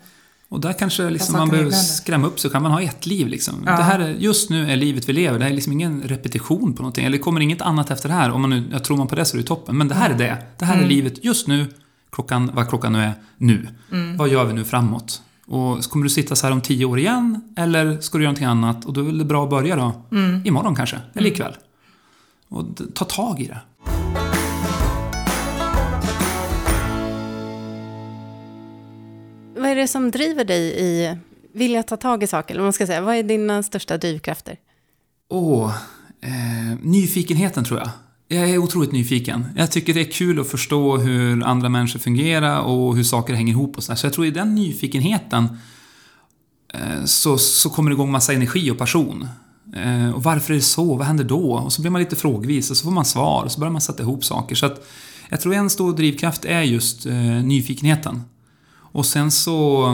Och där kanske liksom man behöver skrämma upp så kan man ha ett liv liksom. Det här är, just nu är livet vi lever, det är liksom ingen repetition på någonting. Eller det kommer inget annat efter det här. Om man nu, jag tror man på det så är det toppen. Men det här är det. Det här är livet just nu, klockan, vad klockan nu är, nu. Vad gör vi nu framåt? Och kommer du sitta så här om tio år igen? Eller ska du göra någonting annat? Och då är det bra att börja då. Imorgon kanske, eller ikväll. Och ta tag i det. Vad är det som driver dig i vilja ta tag i saker? Eller man ska säga, vad är dina största drivkrafter? Åh, eh, nyfikenheten tror jag. Jag är otroligt nyfiken. Jag tycker det är kul att förstå hur andra människor fungerar och hur saker hänger ihop och sådär. Så jag tror i den nyfikenheten eh, så, så kommer det igång massa energi och passion. Eh, och varför är det så? Vad händer då? Och så blir man lite frågvis och så får man svar och så börjar man sätta ihop saker. Så att jag tror en stor drivkraft är just eh, nyfikenheten. Och sen så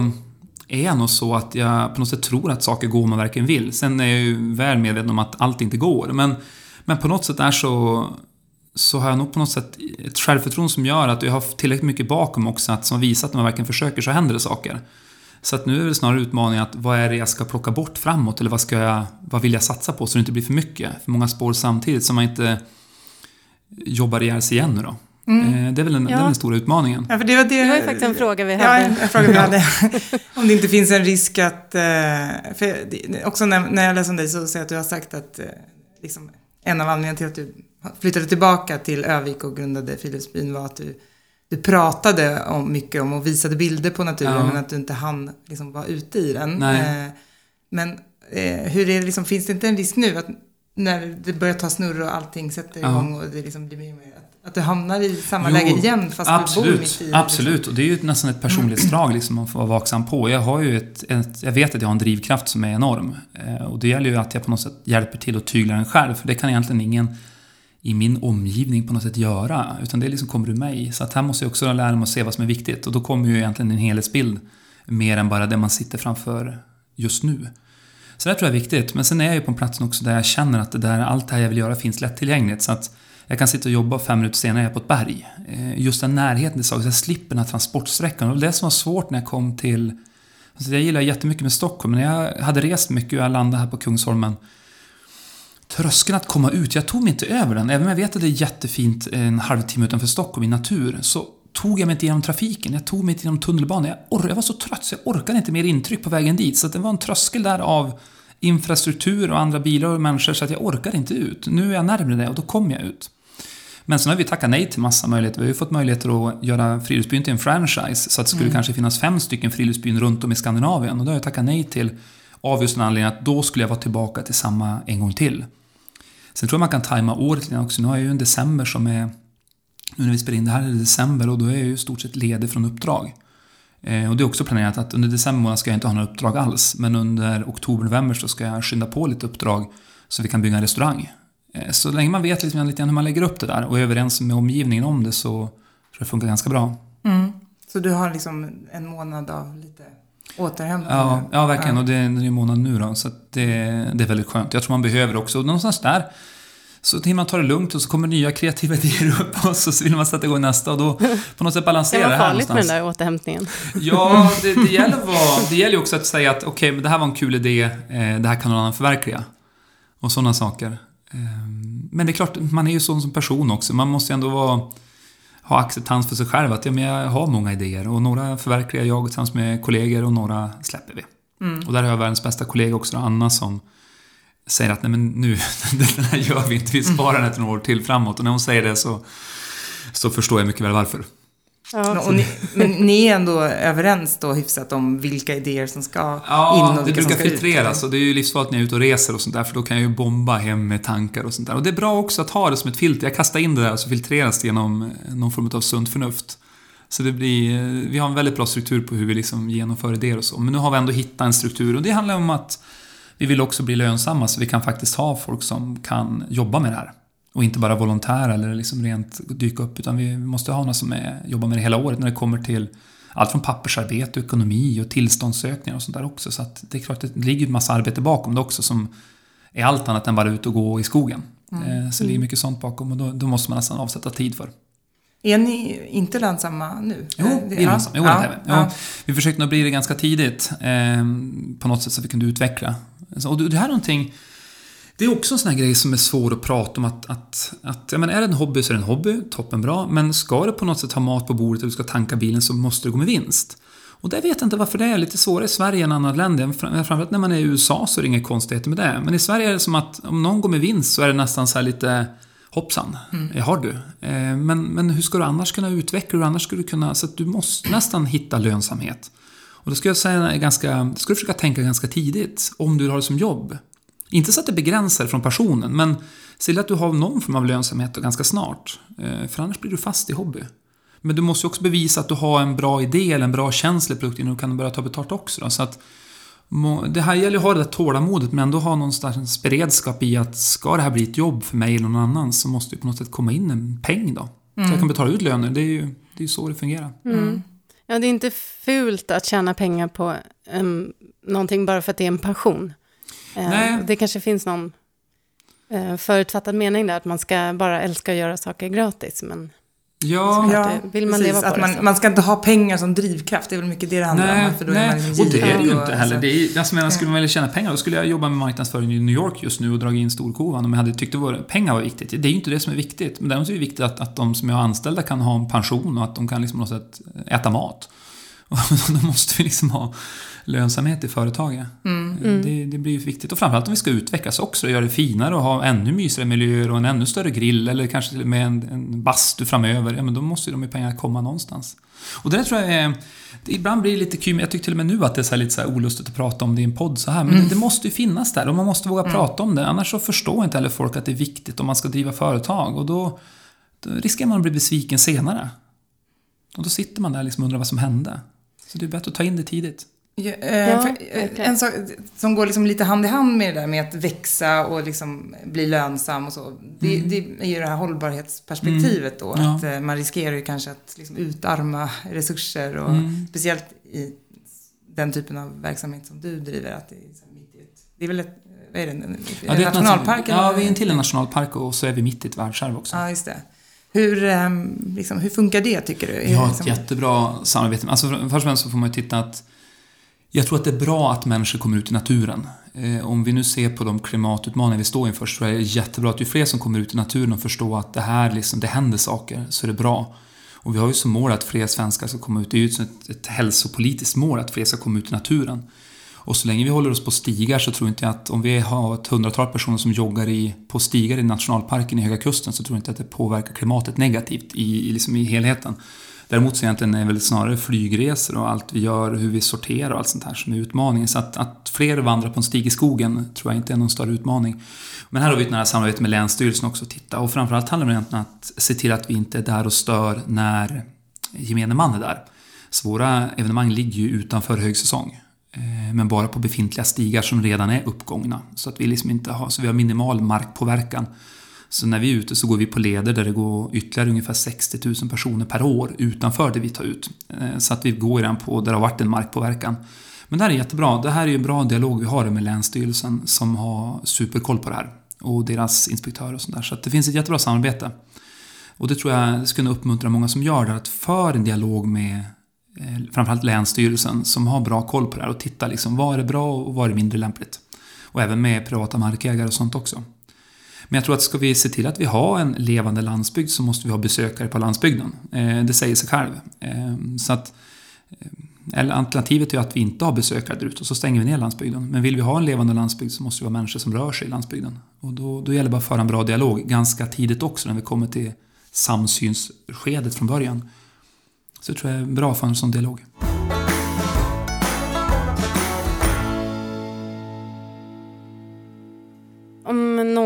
är jag nog så att jag på något sätt tror att saker går om man verkligen vill. Sen är jag ju väl medveten om att allt inte går. Men, men på något sätt är så, så har jag nog på något sätt ett självförtroende som gör att jag har tillräckligt mycket bakom också att, som visar att när man verkligen försöker så händer det saker. Så att nu är det snarare utmaningen att vad är det jag ska plocka bort framåt eller vad, ska jag, vad vill jag satsa på så det inte blir för mycket, för många spår samtidigt så man inte jobbar ihjäl sig igen nu då. Eh, Det är väl den, Ja. den stora utmaningen. Ja, för det var det... Det var ju faktiskt en fråga vi Ja, hade. en fråga vi hade. om det inte finns en risk att... eh, För det- också när, när jag läser om dig så ser jag att du har sagt att eh, liksom, en av anledningarna till att du flyttade tillbaka till Övik och grundade Friluftsbyn var att du, du pratade om mycket om och visade bilder på naturen Ja. men att du inte hann liksom, vara ute i den. Eh, Men eh, hur är det liksom, finns det inte en risk nu att när det börjar ta snurr och allting sätter Ja. igång och det liksom blir mer och mer att, att du hamnar i samma Jo, läge igen fast du bor absolut, mitt i det? Absolut, och det är ju nästan ett personlighetsdrag liksom man får vara vaksam på. Jag har ju ett, ett, jag vet att jag har en drivkraft som är enorm. Eh, och det gäller ju att jag på något sätt hjälper till att tygla den själv, för det kan egentligen ingen i min omgivning på något sätt göra, utan det liksom kommer ur mig. Så att här måste jag också lära mig att se vad som är viktigt, och då kommer ju egentligen en helhetsbild mer än bara det man sitter framför just nu. Så det tror jag är viktigt. Men sen är jag ju på en plats också där jag känner att det där, allt det här jag vill göra finns lättillgängligt. Så att jag kan sitta och jobba fem minuter senare är jag på ett berg. Eh, just den närheten till saker, så jag slipper den här transportsträckan. Och det det som var svårt när jag kom till... Alltså jag gillar jättemycket med Stockholm, men när jag hade rest mycket och jag landade här på Kungsholmen Tröskeln att komma ut, jag tog mig inte över den. Även om jag vet att det är jättefint en halvtimme utanför Stockholm i natur, så tog jag mig inte igenom trafiken. Jag tog mig inte genom tunnelbanan. Jag, or- jag var så trött så jag orkade inte mer intryck på vägen dit. Så det var en tröskel där av infrastruktur och andra bilar och människor så att jag orkade inte ut. Nu är jag närmare det och då kom jag ut. Men sen har vi tackat nej till massa möjligheter. Vi har ju fått möjligheter att göra Friluftsbyn till en franchise. Så att det skulle kanske finnas fem stycken Friluftsbyn runt om i Skandinavien. Och det har jag tackat nej till. Av just den anledningen att då skulle jag vara tillbaka till samma en gång till. Sen tror jag man kan tajma året lite grann också. Nu har jag ju en december som är... Nu när vi spelar in det här är det december och då är jag ju i stort sett ledig från uppdrag. Eh, och det är också planerat att under december månad ska jag inte ha några uppdrag alls. Men under oktober-november så ska jag skynda på lite uppdrag så vi kan bygga en restaurang. Eh, så länge man vet liksom lite grann hur man lägger upp det där och är överens med omgivningen om det så tror jag det funkar ganska bra. Mm. Så du har liksom en månad av lite återhämtning? Ja, ja verkligen. Ja. Och det, är ju månad nu då, så att det, det är väldigt skönt. Jag tror man behöver också, och någonstans där, så till man tar det lugnt och så kommer nya kreativa idéer upp och så vill man sätta igång nästa och då på något sätt Det balansera var det här farligt med den någonstans. där återhämtningen. Ja, det, det gäller vara, det gäller ju också att säga att okej, men det här var en kul idé, eh, det här kan någon annan förverkliga. Och sådana saker. Eh, men det är klart, man är ju sån som person också. Man måste ju ändå vara, ha acceptans för sig själv. Att ja, men jag har många idéer och några förverkligar jag tillsammans med kollegor och några släpper vi. Och där har jag världens bästa kollega också, Anna, som säger att nej men nu, den här gör vi inte, vi sparar den ett några år till framåt. Och när hon säger det så, så förstår jag mycket väl varför. Ja. Och ni, men ni är ändå överens då hyfsat om vilka idéer som ska in Ja, och det vilka som brukar ska ut? filtreras och det är ju livsfarligt när jag är ute och reser och sånt där för då kan jag ju bomba hem med tankar och sånt där. Och det är bra också att ha det som ett filter. Jag kastar in det där och så filtreras det genom eh, någon form av sunt förnuft. Så det blir, eh, vi har en väldigt bra struktur på hur vi liksom genomför idéer och så. Men nu har vi ändå hittat en struktur och det handlar om att vi vill också bli lönsamma så vi kan faktiskt ha folk som kan jobba med det här. Och inte bara volontära eller liksom rent dyka upp utan vi måste ha några som är, jobbar med det hela året när det kommer till allt från pappersarbete, ekonomi och tillståndssökningar och sånt där också. Så att det är klart det ligger en massa arbete bakom det också som är allt annat än bara ut och gå i skogen. Eh, Så det ligger mycket sånt bakom och då, då måste man nästan avsätta tid för. Är ni inte lönsamma nu? Jo, Eh, vi är lönsamma. Jo, det är vi. Ja, Vi försökte nog bli det ganska tidigt eh, på något sätt så vi kunde utveckla. Och det här är någonting det är också en sån här grej som är svår att prata om att, att, att ja, men är det en hobby så är det en hobby, toppen bra. Men ska det på något sätt ha mat på bordet och du ska tanka bilen så måste det gå med vinst. Och där vet jag inte varför det är lite svårare i Sverige än andra länder. Fram- Framförallt när man är i USA så är det inga konstigheter med det. Men i Sverige är det som att om någon går med vinst så är det nästan så lite Hoppsan, mm. har du. Eh, Men, men hur ska du annars kunna utveckla? Hur annars ska du kunna... Så att du måste nästan hitta lönsamhet. Och då ska jag säga är ganska... Ska du försöka tänka ganska tidigt, om du har det som jobb. Inte så att det begränsar från passionen, men se till att du har någon form av lönsamhet och ganska snart. Eh, För annars blir du fast i hobby. Men du måste ju också bevisa att du har en bra idé eller en bra känsla i produkten och du kan börja ta betalt också. Då. Så att, det här gäller ju att ha det där tålamodet men ändå ha någonstans beredskap i att ska det här bli ett jobb för mig eller någon annan så måste det på något sätt komma in en peng då. Så jag kan betala ut löner. Det är ju det är så det fungerar. Mm. Ja, det är inte fult att tjäna pengar på um, någonting bara för att det är en passion. Eh, Nej. Det kanske finns någon eh, förutfattad mening där, att man ska bara älska att göra saker gratis. Men Ja, Ja, vill man leva på att man, så. man ska inte ha pengar som drivkraft, det är väl mycket det det handlar Nej, om. För då är nej. man liksom och det är det ju inte och- heller. alltså- Det är, alltså, menar, skulle man vilja tjäna pengar då skulle jag jobba med marknadsföring i New York just nu och dra in storkovan om jag hade tyckt att pengar var viktigt. Det är ju inte det som är viktigt. Men däremot är det viktigt att, att de som jag har anställda kan ha en pension och att de kan liksom på något sätt äta mat. Och då måste vi liksom ha lönsamhet i företaget. Det, det blir ju viktigt. Och framförallt om vi ska utvecklas också och göra det finare och ha ännu mysigare miljöer och en ännu större grill eller kanske till och med en, en bastu framöver. Ja, men då måste ju de pengarna komma någonstans. Och det där tror jag är... Ibland blir det lite kul, jag tycker till och med nu att det är så här lite så här olustigt att prata om det i en podd så här. Men det, det måste ju finnas där och man måste våga prata om det. Annars så förstår inte heller folk att det är viktigt om man ska driva företag. Och då, då riskerar man att bli besviken senare. Och då sitter man där liksom och undrar vad som hände. Så det är bättre att ta in det tidigt. Ja, eh, Ja, eh, verkligen. en sak som går liksom lite hand i hand med det där med att växa och liksom bli lönsam och så. Det, det är ju det här hållbarhetsperspektivet då. Mm. Ja. Att eh, man riskerar ju kanske att liksom utarma resurser och Mm. speciellt i den typen av verksamhet som du driver. Att det, är liksom mitt i ett, det är väl ett, vad är det, en, Ja, det nationalpark? Ja, eller? vi är en till en nationalpark och så är vi mitt i ett världsarv också. Ja, just det. Hur, ehm, liksom, hur funkar det tycker du? Vi har ett liksom- jättebra samarbete. Alltså, för- först och främst så får man ju titta att jag tror att det är bra att människor kommer ut i naturen. Eh, om vi nu ser på de klimatutmaningar vi står inför så tror jag det är jättebra att ju fler som kommer ut i naturen och förstår att det här liksom, det händer saker, så är det bra. Och vi har ju som mål att fler svenskar ska komma ut. Det är ju ett, ett hälsopolitiskt mål att fler ska komma ut i naturen. Och så länge vi håller oss på stigar så tror inte jag att om vi har ett hundratal personer som joggar i, på stigar i nationalparken i Höga Kusten så tror jag inte att det påverkar klimatet negativt i, i, liksom i helheten. Däremot så egentligen är det väl snarare flygresor och allt vi gör, hur vi sorterar och allt sånt här som är utmaningen. Så att, att fler vandrar på en stig i skogen tror jag inte är någon större utmaning. Men här har vi ett nära samarbete med Länsstyrelsen också att titta. Och framförallt handlar det egentligen om att se till att vi inte är där och stör när gemene man är där. Så våra evenemang ligger ju utanför högsäsong. Eh, men bara på befintliga stigar som redan är uppgångna. Så att vi liksom inte har, så vi har minimal markpåverkan. Så när vi är ute så går vi på leder där det går ytterligare ungefär 60 000 personer per år utanför det vi tar ut. Eh, så att vi går redan på där det har varit en markpåverkan. Men det här är jättebra. Det här är ju en bra dialog vi har med Länsstyrelsen som har superkoll på det här. Och deras inspektörer och sånt där. Så att det finns ett jättebra samarbete. Och det tror jag skulle uppmuntra många som gör det, att för en dialog med eh, framförallt Länsstyrelsen som har bra koll på det här och titta liksom vad är bra och vad är mindre lämpligt. Och även med privata markägare och sånt också. Men jag tror att ska vi se till att vi har en levande landsbygd så måste vi ha besökare på landsbygden. Eh, det säger sig själv. Eh, så att, eh, eller alternativet är att vi inte har besökare där ute och så stänger vi ner landsbygden. Men vill vi ha en levande landsbygd så måste vi ha människor som rör sig i landsbygden. Och då, då gäller det bara att föra en bra dialog ganska tidigt också när vi kommer till samsynsskedet från början. Så jag tror jag är bra för en sån dialog.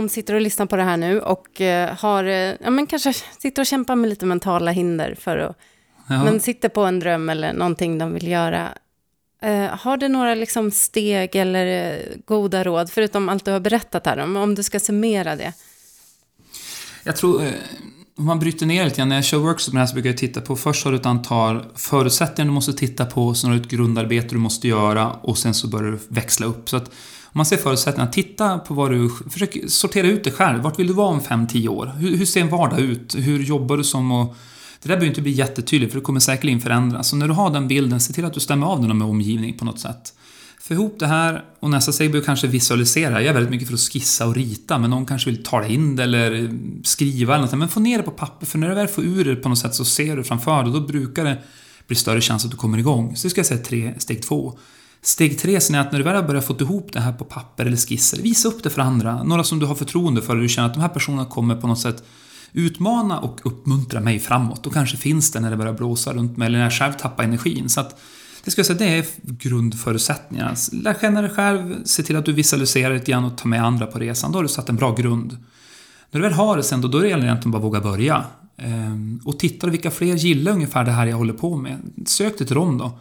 Sitter och lyssnar på det här nu och eh, har, eh, ja men kanske sitter och kämpar med lite mentala hinder för att, Ja. men sitter på en dröm eller någonting de vill göra. Eh, har du några liksom steg eller goda råd, förutom allt du har berättat här om, om du ska summera det? Jag tror, om man bryter ner lite grann, när jag kör workshop med det här så brukar jag titta på, först har du ett antal förutsättningar du måste titta på, sen har du ett grundarbete du måste göra och sen så börjar du växla upp. Så att man ser förutsättningarna, titta på vad du, försök sortera ut det själv. Vart vill du vara om 5-10 år? Hur, hur ser en vardag ut? Hur jobbar du som och det där behöver inte bli jättetydligt för det kommer säkerligen förändras. Så när du har den bilden, se till att du stämmer av den med omgivning på något sätt. Få ihop det här och nästa steg blir kanske visualisera. Jag är väldigt mycket för att skissa och rita, men någon kanske vill tala in det eller skriva eller något. Men få ner det på papper, för när du väl får ur det på något sätt så ser du framför dig och då brukar det bli större chans att du kommer igång. Så det ska jag säga tre, steg två. Steg tre sen är att när du väl har börjat få ihop det här på papper eller skisser, visa upp det för andra. Några som du har förtroende för och du känner att de här personerna kommer på något sätt utmana och uppmuntra mig framåt. Då kanske finns det när det börjar blåsa runt mig eller när jag själv tappar energin. Så att det ska jag säga, det är grundförutsättningarna. Lär känna dig själv, se till att du visualiserar lite grann och tar med andra på resan. Då har du satt en bra grund. När du väl har det sen, då, då är det egentligen bara att våga börja. Ehm, och titta vilka fler gillar ungefär det här jag håller på med. Sök dig till dem då.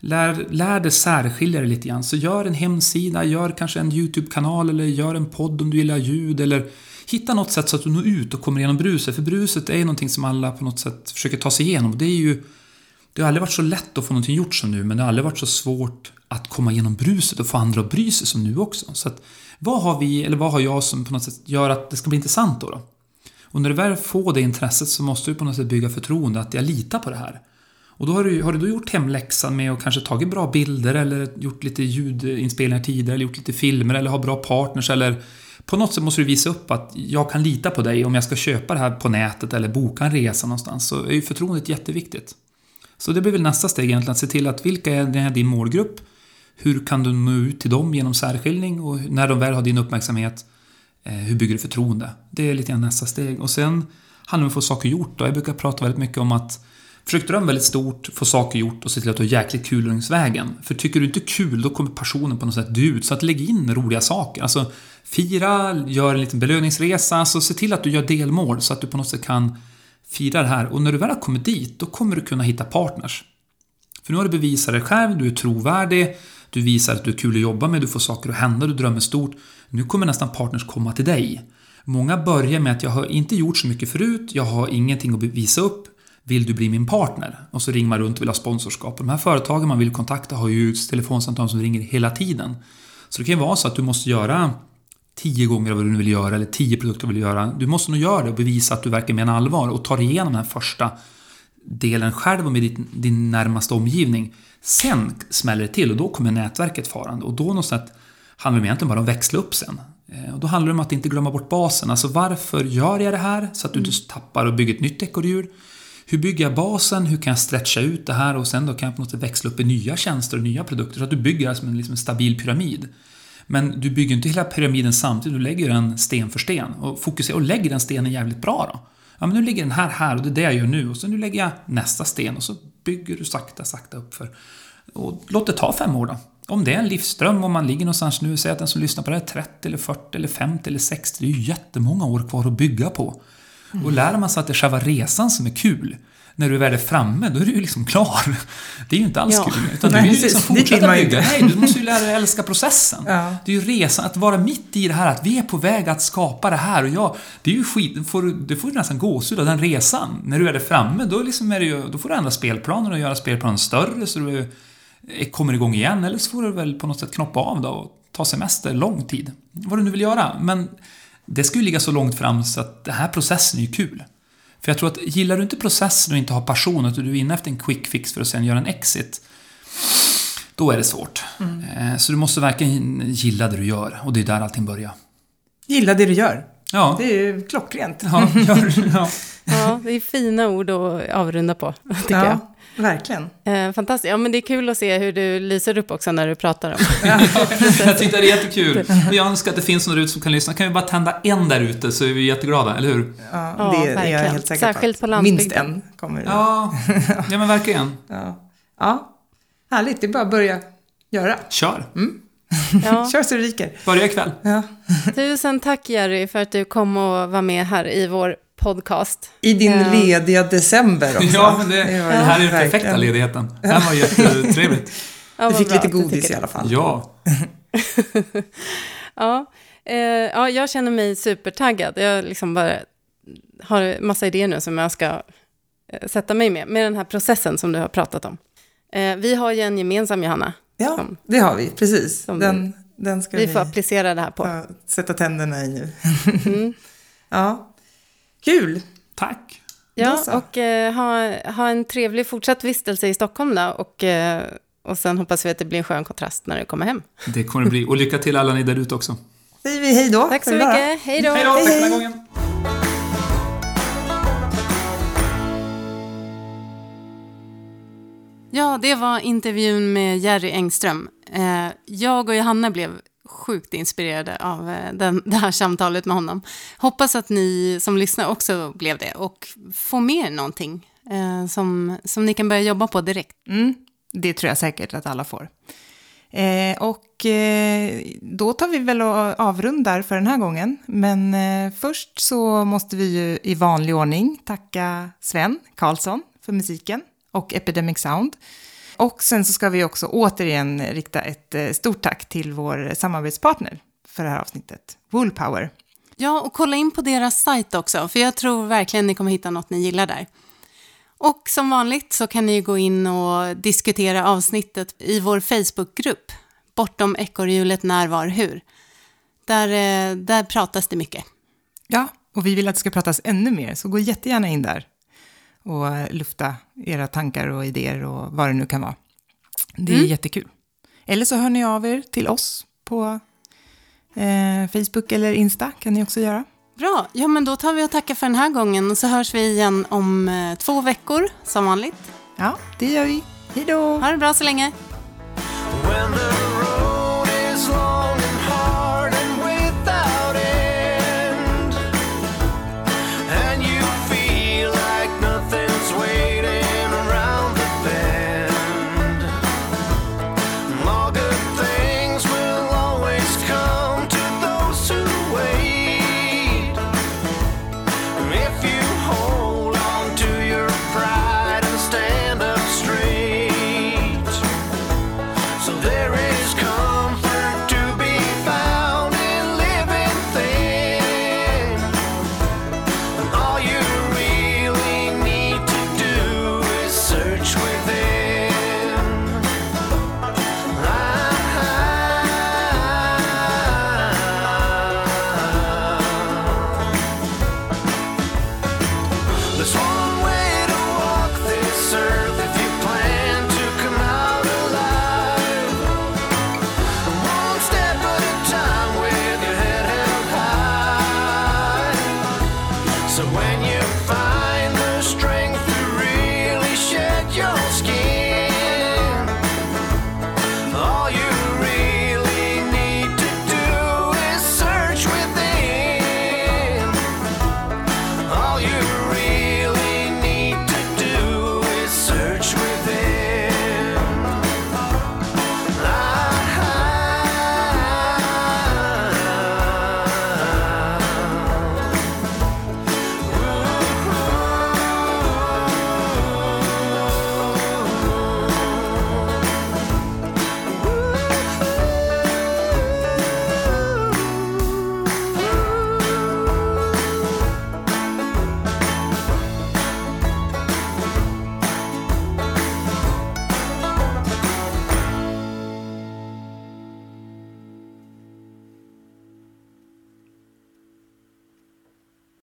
Lär, lär dig särskilja dig lite grann. Så gör en hemsida, gör kanske en YouTube-kanal eller gör en podd om du gillar ljud eller hitta något sätt så att du når ut och kommer igenom bruset. För bruset är ju någonting som alla på något sätt försöker ta sig igenom. Det är ju det har aldrig varit så lätt att få någonting gjort som nu, men det har aldrig varit så svårt att komma igenom bruset och få andra att bry sig som nu också. Så att, vad har vi, eller vad har jag som på något sätt gör att det ska bli intressant då? då? Och när du väl får det intresset så måste du på något sätt bygga förtroende, att jag litar på det här. Och då har du, har du då gjort hemläxan med att kanske tagit bra bilder eller gjort lite ljudinspelningar tidigare eller gjort lite filmer eller har bra partners eller på något sätt måste du visa upp att jag kan lita på dig om jag ska köpa det här på nätet eller boka en resa någonstans. Så är ju förtroendet jätteviktigt. Så det blir väl nästa steg egentligen, att se till att vilka är din målgrupp? Hur kan du nå ut till dem genom särskiljning? Och när de väl har din uppmärksamhet, eh, hur bygger du förtroende? Det är lite grann nästa steg. Och sen handlar det om att få saker gjort. Då. Jag brukar prata väldigt mycket om att Försök drömma väldigt stort, få saker gjort och se till att du har jäkligt kul längs vägen. För tycker du inte kul, då kommer passionen på något sätt dö ut. Så att lägg in roliga saker. Alltså, fira, gör en liten belöningsresa, Alltså, se till att du gör delmål så att du på något sätt kan fira det här. Och när du väl har kommit dit, då kommer du kunna hitta partners. För nu har du bevisat dig själv, du är trovärdig, du visar att du är kul att jobba med, du får saker att hända, du drömmer stort. Nu kommer nästan partners komma till dig. Många börjar med att jag har inte gjort så mycket förut, jag har ingenting att visa upp. Vill du bli min partner? Och så ringer man runt och vill ha sponsorskap. De här företagen man vill kontakta har ju telefonsamtal som ringer hela tiden. Så det kan ju vara så att du måste göra tio gånger vad du nu vill göra eller tio produkter du vill göra. Du måste nog göra det och bevisa att du verkligen menar allvar och ta dig igenom den här första delen själv och med din, din närmaste omgivning. Sen smäller det till och då kommer nätverket farande och då någonstans handlar det egentligen bara om att växla upp sen. Eh, och då handlar det om att inte glömma bort basen. Alltså varför gör jag det här? Så att du inte tappar och bygger ett nytt ekorrhjul. Hur bygger jag basen? Hur kan jag stretcha ut det här? Och sen då kan jag på något sätt växla upp i nya tjänster och nya produkter. Så att du bygger som en, liksom en stabil pyramid. Men du bygger inte hela pyramiden samtidigt, du lägger den sten för sten. Och fokuserar och lägger den stenen jävligt bra då. Ja, men nu ligger den här här och det är det jag gör nu. Och så nu lägger jag nästa sten och så bygger du sakta, sakta upp för. Och låt det ta fem år då. Om det är en livsdröm, om man ligger någonstans nu, säg att den som lyssnar på det här är 30 eller 40 eller 50 eller 60, det är ju jättemånga år kvar att bygga på. Och lär man sig att det är själva resan som är kul, när du väl är framme, då är du ju liksom klar. Det är ju inte alls Ja. kul. Utan Nej, du vill ju liksom fortsätta bygga. Nej, du måste ju lära dig älska processen. Ja. Det är ju resan, att vara mitt i det här, att vi är på väg att skapa det här och jag, det är ju skit, får du, det får du nästan gåshud av den resan. När du är där framme, då, liksom är det ju, då får du ändra spelplanen och göra spelplanen större så du eh, kommer igång igen. Eller så får du väl på något sätt knoppa av då och ta semester lång tid. Vad du nu vill göra. Men det ska ju ligga så långt fram så att den här processen är ju kul. För jag tror att gillar du inte processen och inte har passion, att du är inne efter en quick fix för att sen göra en exit, då är det svårt. Eh, Så du måste verkligen gilla det du gör och det är där allting börjar. Gilla det du gör. Ja, Det är ju klockrent. ja, gör, ja. Ja, det är fina ord att avrunda på, tycker jag. Ja, verkligen. Eh, fantastiskt. Ja, men det är kul att se hur du lyser upp också när du pratar om Jag tyckte det är jättekul. Och jag önskar att det finns där ute som kan lyssna. Kan vi bara tända en där ute så är vi jätteglada, eller hur? Ja, Ja, det är jag verkligen. helt säker Särskilt på. på att landsbygden. Minst en kommer. Ja, ja men verkligen. Ja. ja. Härligt, det är bara att börja göra. Kör. Ja. Kör så det ryker. Börja ikväll. Ja. Tusen tack Jerry för att du kom och var med här i vår podcast. I din Ja. lediga december också. Ja, men det, var det ju här är den perfekta verkligen- ledigheten. Det här var jättetrevligt. Ja, Du fick bra lite godis i det. alla fall. Ja. Ja, eh, ja, jag känner mig supertaggad. Jag liksom bara har massa idéer nu som jag ska eh, sätta mig med, med den här processen som du har pratat om. Eh, vi har ju en gemensam, Johanna. Ja, Som- det har vi. Precis. som Den, den ska Vi vi, får applicera det här på. ta, sätta tänderna i nu. Mm. ja. Kul! Tack. Ja, och eh, ha, ha en trevlig fortsatt vistelse i Stockholm då. Och, eh, och sen hoppas vi att det blir en skön kontrast när du kommer hem. Det kommer det bli. Och lycka till alla ni där ute också. Säger vi hej då. Tack så mycket. Hej då! Hej då, tack för den gången. Ja, det var intervjun med Jerry Engström. Eh, jag och Johanna blev sjukt inspirerade av eh, den, det här samtalet med honom. Hoppas att ni som lyssnar också blev det och får med er någonting eh, som, som ni kan börja jobba på direkt. Mm, det tror jag säkert att alla får. Eh, och eh, då tar vi väl och avrundar för den här gången. Men eh, först så måste vi ju i vanlig ordning tacka Sven Karlsson för musiken och Epidemic Sound. Och sen så ska vi också återigen rikta ett eh, stort tack till vår samarbetspartner för det här avsnittet, Woolpower. Ja, och kolla in på deras sajt också, för jag tror verkligen ni kommer hitta något ni gillar där. Och som vanligt så kan ni gå in och diskutera avsnittet i vår Facebookgrupp, Bortom ekorrhjulet när, var, hur. Där, eh, där pratas det mycket. Ja, och vi vill att det ska pratas ännu mer, så gå jättegärna in där och lufta era tankar och idéer och vad det nu kan vara. Det är Mm. jättekul. Eller så hör ni av er till oss på eh, Facebook eller Insta, kan ni också göra. Bra, ja men då tar vi och tackar för den här gången och så hörs vi igen om eh, två veckor som vanligt. Ja, det gör vi. Hej då! Ha det bra så länge.